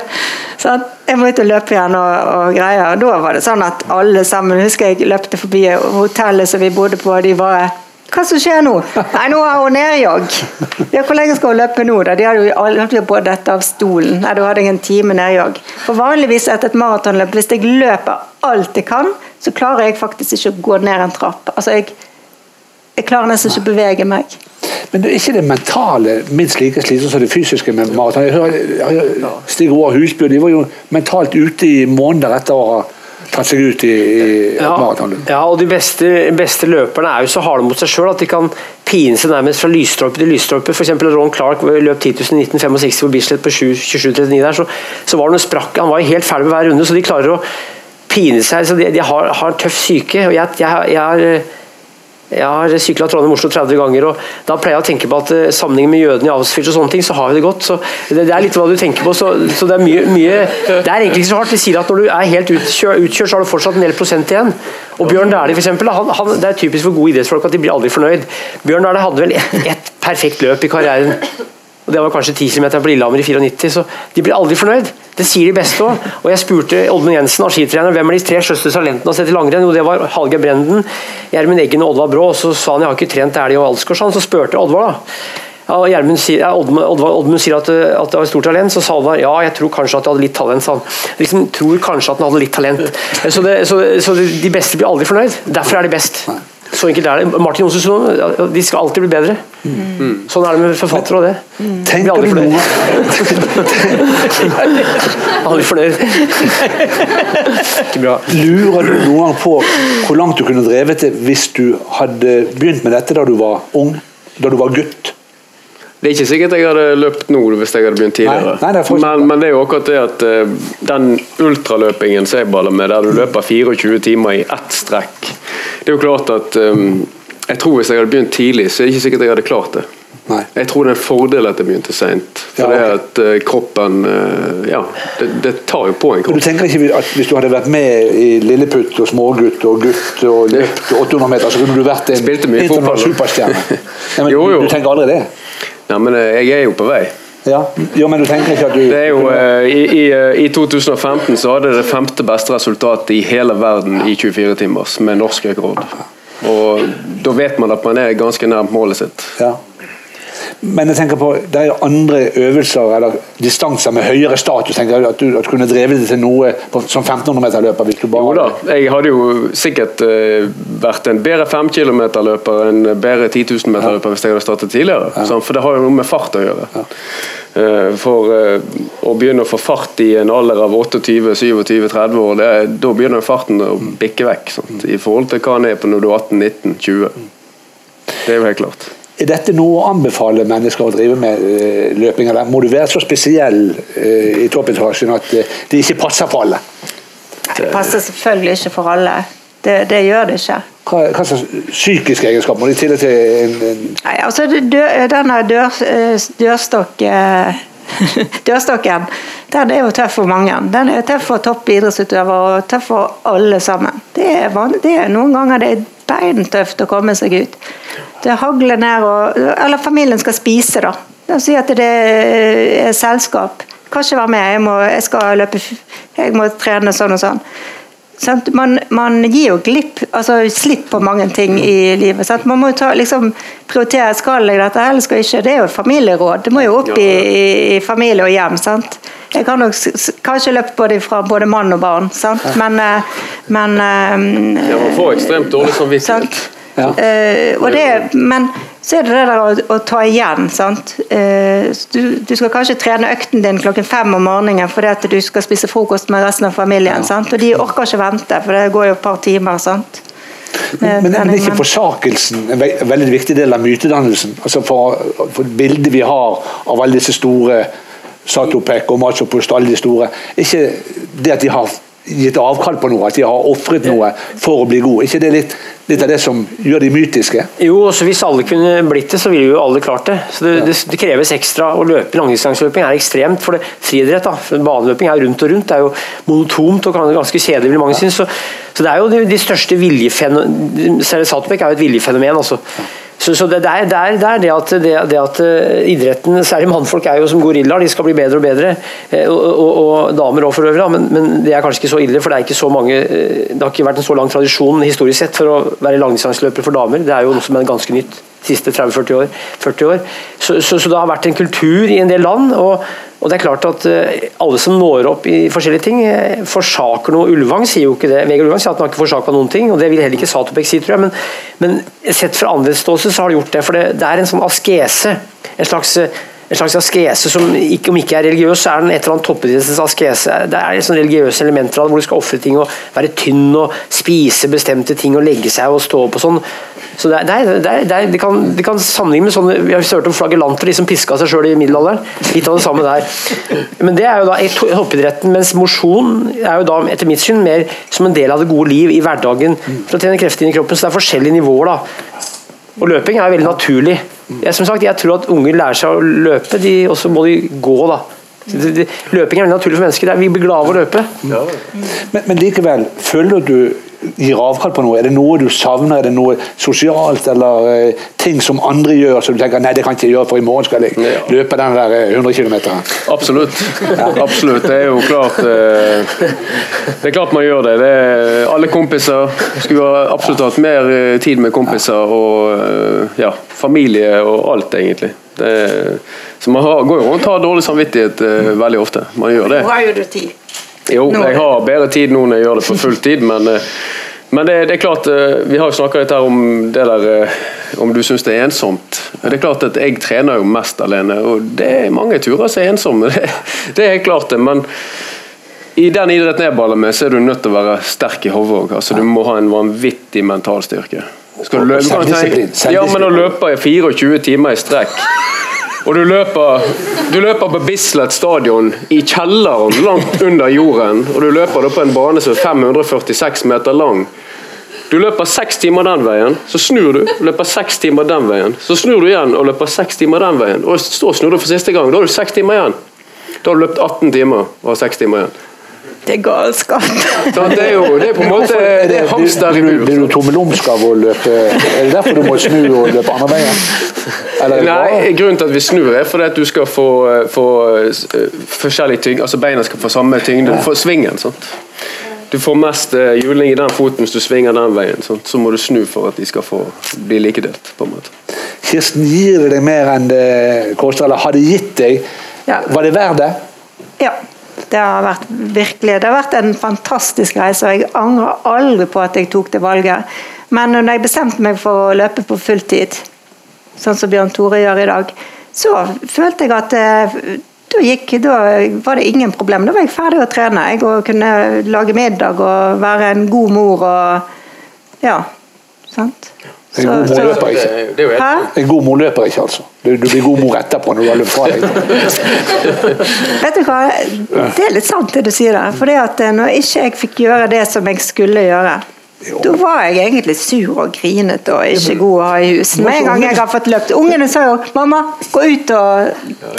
sånn, jeg måtte løpe igjen og, og greier. Og da var det sånn at alle sammen husker jeg løpte forbi hotellet som vi bodde på, de var hva som skjer nå? Nei, nå har hun nedjogg. Ja, hvor lenge skal hun løpe nå? da? De hadde jo aldri på dette av stolen. Nei, Da hadde jeg en time nedjogg. For vanligvis etter et maratonløp, hvis jeg løper alt jeg kan, så klarer jeg faktisk ikke å gå ned en trapp. Altså, jeg, jeg klarer nesten ikke å bevege meg. Men det er ikke det mentale minst like slitsomt som det fysiske med maraton? Stig Roar Husby de var jo mentalt ute i måneder etter å ha tatt seg ut i, i ja, maratonløp. Ja, og de beste, beste, løperne er jo så harde mot seg sjøl at de kan pine seg nærmest fra lysstolpe til lysstolpe. F.eks. Ron Clark løp 10 000 i 1965 på Bislett på 27,39 der, så, så var det noe sprakk. Han var jo helt ferdig med hver runde, så de klarer å pine seg. så De, de har, har en tøff syke. og jeg, jeg, jeg har jeg har sykla Trondheim-Oslo 30 ganger, og da pleier jeg å tenke på at sammenhengen med jødene i Auschwitz og sånne ting, så har vi det godt. så Det, det er litt hva du tenker på. Så, så, det er mye, mye Det er egentlig ikke så hardt. De sier at når du er helt utkjørt, utkjør, så har du fortsatt en del prosent igjen. Og Bjørn Dæhlie, f.eks. Det er typisk for gode idrettsfolk at de blir aldri fornøyd. Bjørn Dæhlie hadde vel ett et perfekt løp i karrieren. Og Det var kanskje 10 km på Lillehammer i 94, så de blir aldri fornøyd. Det sier de beste òg. Og jeg spurte Oddmund Jensen, skitrener, hvem er de tre største talentene å sett i langrenn. Jo, det var Hallgeir Brenden, Gjermund Eggen og Oddvar Brå. Og så sa han jeg har ikke trent Dæhlie og Alsgaard, så spurte Oddvar da. Ja, Oddmund sier at, at, det var stort talent, så sa Oddvar ja, jeg tror kanskje at jeg hadde litt talent. sa han. Liksom, tror kanskje at han hadde litt talent. Så, det, så, så de beste blir aldri fornøyd. Derfor er de best. Så enkelt er det. Martin Jonsson, de skal alltid bli bedre. Mm. Sånn er det med forfattere og det. Mm. Tenk du noe Aldri fornøyd. Ikke bra. Lurer du noen gang på hvor langt du kunne drevet det hvis du hadde begynt med dette da du var ung? Da du var gutt? Det er ikke sikkert jeg hadde løpt nå hvis jeg hadde begynt tidligere. Nei, nei, det men, men, det er jo akkurat det at uh, den ultraløpingen som jeg baller med, der du løper 24 timer i ett strekk Det er jo klart at um, jeg tror Hvis jeg hadde begynt tidlig, så er det ikke sikkert jeg hadde klart det. Nei. Jeg tror det er en fordel at jeg begynte seint. For ja, okay. det at uh, kroppen uh, Ja, det, det, tar jo på en kropp. Du tenker ikke at Hvis du hadde vært med i Lilleputt og smågutt og gutt og løpt 800 meter, så kunne du vært en internasjonal superstjerne? Jo, jo. Du tenker aldri det? Ja, men eh, jeg er jo på vei. Ja, jo, men du tenker ikke at du Det er jo, uh, i, i, i, 2015 så hadde det femte beste resultatet i hele verden i 24 timers, med norsk rekord. Og da vet man at man er ganske nær målet sitt. Ja. Men jeg tenker på, det er andre øvelser eller distanser med høyere status. tenker jeg, At du, at du kunne drevet det til noe på, som 1500-meterløper? hvis du bare... Jo da, jeg hadde jo sikkert uh, vært en bedre 5 km-løper enn bedre 10 000-meterløper ja. hvis jeg hadde startet tidligere. Ja. Sånn, for det har jo noe med fart å gjøre. Ja. Uh, for uh, å begynne å få fart i en alder av 28-27-30 år, det, da begynner farten å bikke vekk. Sant? I forhold til hva den er på når du er 18-19-20. Det er jo helt klart. Er dette noe å anbefale mennesker å drive med uh, løping? Eller må du være så spesiell uh, i toppetasjen at uh, det ikke passer for alle? Det passer selvfølgelig ikke for alle. Det, det gjør det ikke. Hva, hva slags psykiske egenskaper må de til til en, en Nei, altså Denne dør, dørstokk Dørstokken den er jo tøff for mange. Den er tøff for topp idrettsutøvere og tøff for alle sammen. Det er, det er Noen ganger det er beintøft å komme seg ut. Det hagler ned og Eller familien skal spise, da. og si at det er selskap. Kan ikke være med, jeg, må, jeg skal løpe Jeg må trene sånn og sånn. Man, man, gir jo glipp, altså slipp på mange ting i livet. Sant? Man må ta, liksom, prioritere skal jeg dette eller skal jeg ikke. Det er jo familieråd. Det må jo opp i, i familie og hjem. sant? Jeg kan nok kanskje løpt både fra både mann og barn, sant? men, eh, men Ja, man får ekstremt dårlig samvittighet. Ja. Uh, det, men så er det det der å, å ta igjen. sant? du, du, skal kanskje trene økten din klokken fem om morgenen fordi at du skal spise frokost med resten av familien. Ja. Og de orker ikke vente, for det går jo et par timer. sant? Men, men er ikke forsakelsen en veldig viktig del av mytedannelsen? Altså for, for bildet vi har av alle disse store Satopek og Machopost, alle de store. Ikke det at de har gitt avkall på noe, at de har ofret noe for å bli gode. ikke det litt, litt av det som gjør de mytiske? Jo, også hvis alle kunne blitt det, så ville jo alle klart det. Så Det, ja. det, det kreves ekstra. Å løpe langdistanseløping er ekstremt. For det, friidrett, baneløping er rundt og rundt. Det er jo monotont og ganske kjedelig, vil mange synes. Så, så, det er jo de, de største viljefenomen Satopek er jo et viljefenomen. altså. Så, så det, det, er, det, er, det, at, det, at, eh, idretten, særlig mannfolk, er jo som gorillaer. De skal bli bedre og bedre. Eh, og, og, og damer òg, for øvrig. Men, men, det er kanskje ikke så ille, for det er ikke så mange eh, Det har ikke vært en så lang tradisjon historisk sett for å være langdistanseløper for damer. Det er jo noe som er ganske nytt siste 30-40 år. 40 år. Så, så, så, det har vært en kultur i en del land. og og det er klart at eh, Alle som når opp i forskjellige ting, eh, forsaker noe. Ulvang sier jo ikke det. Vegard Ulvang sier at han har ikke forsaka noen ting, og det vil heller ikke Satopek si, tror jeg. Men, men sett fra andres ståsted så har de gjort det. For det, det er en sånn askese. En slags, en slags askese som om ikke er religiøs, så er den et eller annet toppidrettens askese. Det er sånn religiøse elementer hvor du skal ofre ting og være tynn og spise bestemte ting og legge seg og stå opp og sånn. Så det, er, det, er, det, er, det, kan, det kan sammenligne med sånne Vi har hørt om flagellanter, de som piska seg sjøl i middelalderen. Litt av det samme der. Men det er jo da toppidretten, mens mosjon er jo da etter mitt syn mer som en del av det gode liv i hverdagen. For å tjene krefter inn i kroppen. Så det er forskjellige nivåer, da. Og løping er veldig naturlig. Jeg, som sagt, jeg tror at unger lærer seg å løpe, og så må de gå, da. Løping er veldig naturlig for mennesker. Vi blir glade av å løpe. Men, men, likevel, føler du gir avkall på noe? Er det noe du savner? Er det noe sosialt eller eh, ting som andre gjør som du tenker nei, det kan ikke jeg gjøre, for i morgen skal jeg ja. løpe den der 100 eh, km? Absolutt. Ja. Absolutt. Det er jo klart eh, Det er klart man gjør det. det er, alle kompiser skulle absolutt hatt mer tid med kompiser og uh, ja, familie og alt, egentlig. Det, så man har, går jo rundt og har dårlig samvittighet veldig ofte. Man gjør det. Hva gjør du tid? Jo, jeg har bedre tid nå når jeg gjør det på full tid, men, eh, men det, det, er klart eh, Vi har jo snakka litt her om det der eh, om du syns det er ensomt. Det er klart at Jeg trener jo mest alene, og det er mange turer som er ensomme. Det, det er klart det, men i den idretten jeg baller med, så er du nødt til å være sterk i hodet òg. Altså, du må ha en vanvittig mental styrke. Skal du løpe, ja, men å løpe i 24 timer i strekk og du løper, du løper på Bislett stadion i kjelleren langt under jorden. Og du løper på en bane som er 546 meter lang. Du løper seks timer den veien, så snur du. Løper seks timer den veien. Så snur du igjen og løper seks timer den veien. Og så snur du for siste gang. Da har du seks timer igjen. Da har du løpt 18 timer og har seks timer igjen. Det er galskap. det er jo det er på en måte det er hamster i bur. Blir du tommelumsk av å løpe? Er det derfor du må snu og løpe andre veien? Nei, grunnen til at vi snur er fordi at du skal få, få eh, forskjellig tyngde, altså beina skal få samme tyngde. Du får svingen. Sant? Du får mest eh, juling i den foten hvis du svinger den veien. Sant? Så må du snu for at de skal få bli likedelt. på en måte. Kirsten, gir det deg mer enn det koster, eller har det gitt deg? Ja. Var det verdt det? Ja. Det har vært virkelig, det har vært en fantastisk reise, og jeg angrer aldri på at jeg tok det valget. Men når jeg bestemte meg for å løpe på fulltid, sånn som Bjørn Tore gjør i dag, så følte jeg at eh, da, gikk, da var det ingen problem. Da var jeg ferdig å trene. Jeg kunne lage middag og være en god mor og Ja. Sant? En god mor løper ikke. En god mor løper ikke, altså. Du, du blir god mor etterpå når du har løpt fra deg. Vet du hva, det er litt sant det du sier der. For eh, når ikke jeg fikk gjøre det som jeg skulle gjøre. Da var jeg egentlig sur og grinete og ikke god å ha i hus. Med en gang jeg har fått løpt. Ungene sa jo 'mamma, gå ut og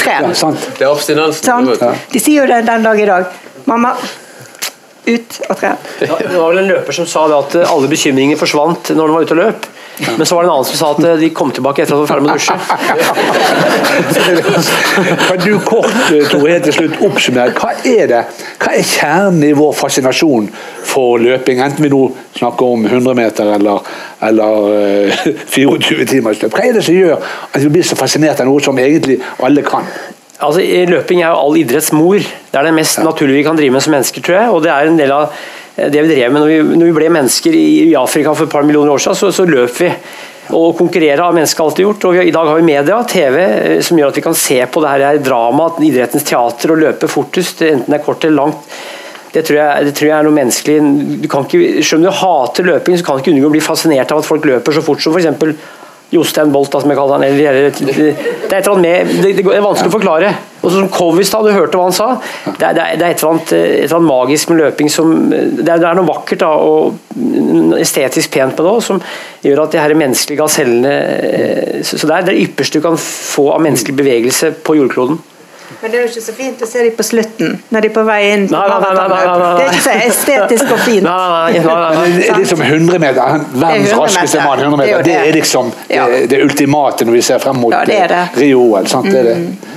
tren'. Ja, det er abstinensen. De sier jo det den dag i dag. 'Mamma, ut og tren'. Ja, det var vel en løper som sa det at alle bekymringer forsvant når han var ute og løp. Men så var det en annen som sa at eh, de kom tilbake etter at de var ferdig med å dusje. kan du kort eh, Tore, helt til slutt oppsummere, hva er det? Hva er kjernen i vår fascinasjon for løping? Enten vi nå snakker om 100 meter eller, eller uh, 24 timers løp. Hva er det som gjør at vi blir så fascinert av noe som egentlig alle kan? Altså, Løping er jo all idretts mor. Det er det mest ja. naturlige vi kan drive med som mennesker, tror jeg. Og det er en del av Eh, det vi drev med når vi, når vi ble mennesker i, i, Afrika for et par millioner år siden, så, så løp vi. Og konkurrere har mennesker alltid gjort. og vi, I dag har vi media, TV, eh, som gjør at vi kan se på det her dramaet, idrettens teater, og løpe fortest, enten det er kort eller langt. Det tror, jeg, det tror jeg, er noe menneskelig. Du kan ikke, selv om du hater løping, så kan du ikke unngå å bli fascinert av at folk løper så fort som f.eks. Jostein Bolt, som jeg kaller han. Eller, det, er et med, det, det er vanskelig å forklare. Og som Kovist du hørte hva han sa. Det er, det er et, eller annet, et, eller annet, magisk med løping som Det er, det er noe vakkert da, og estetisk pent med det som gjør at de her menneskelige gasellene eh, Så det er det ypperste du kan få av menneskelig bevegelse på jordkloden. Men det er jo ikke så fint å se dem på slutten, når de er på vei inn. Nei, nei, nei, det er ikke så estetisk og fint. Det er liksom 100 meter, verdens raskeste mann, 100 meter, det er liksom det, det ultimate når vi ser frem mot Rio. Sant? Det er det.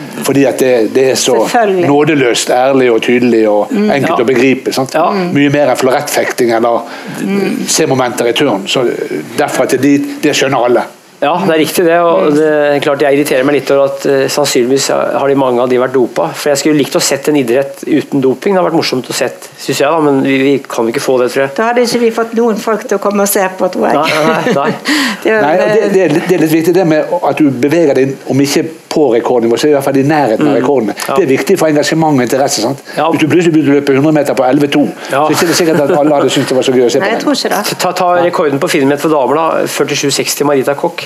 Mm. Fordi at det, det er så nådeløst ærlig og tydelig og mm. enkelt ja. å begripe. Ja. Mye mer enn florettfekting eller mm. C-momenter i turn. Så derfor at det, det skjønner alle. Ja, det er riktig det. og det er klart Jeg irriterer meg litt over at uh, sannsynligvis har de mange av de vært dopa. For Jeg skulle likt å sett en idrett uten doping. Det hadde vært morsomt å sett, syns jeg. da, Men vi, vi, kan ikke få det, tror jeg. Da hadde ikke vi fått noen folk til å komme og se på, tror jeg. Nei, nei, nei. det, er, nei det, det, er, det, er, litt viktig det med at du beveger deg, om ikke på rekordnivå, så er i hvert fall i nærheten av rekordene. Det er viktig for engasjement og interesse. sant? Ja. Hvis du plutselig begynte å løpe 100 meter på 11,2, Ja. så er det ikke sikkert at alle hadde syntes det var så gøy å se på. Nei, jeg tror ikke det. Ta, ta rekorden på 400 meter for damer, da. 47,60 Marita Koch.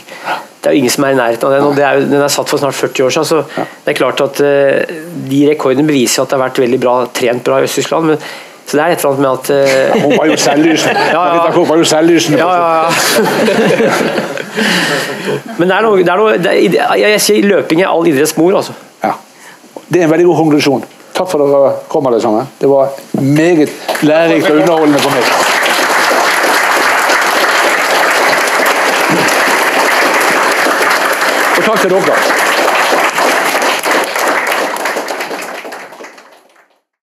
Det er jo ingen som er i nærheten av den. og det er Den er satt for snart 40 år siden. så det er klart at uh, De rekordene beviser at det har vært veldig bra, trent bra i Øst-Tyskland. men så det er et eller annet med at eh, Hun var jo selvlysende. Ja, ja. Marita var jo selvlysende. Ja, ja, ja. Men det er noe, det er noe det er, jeg sier løping er all idretts mor, altså. Ja. Det er en veldig god konklusjon. Takk for at dere kom alle sammen. Det var meget lærerikt og underholdende for meg. Og takk til dere.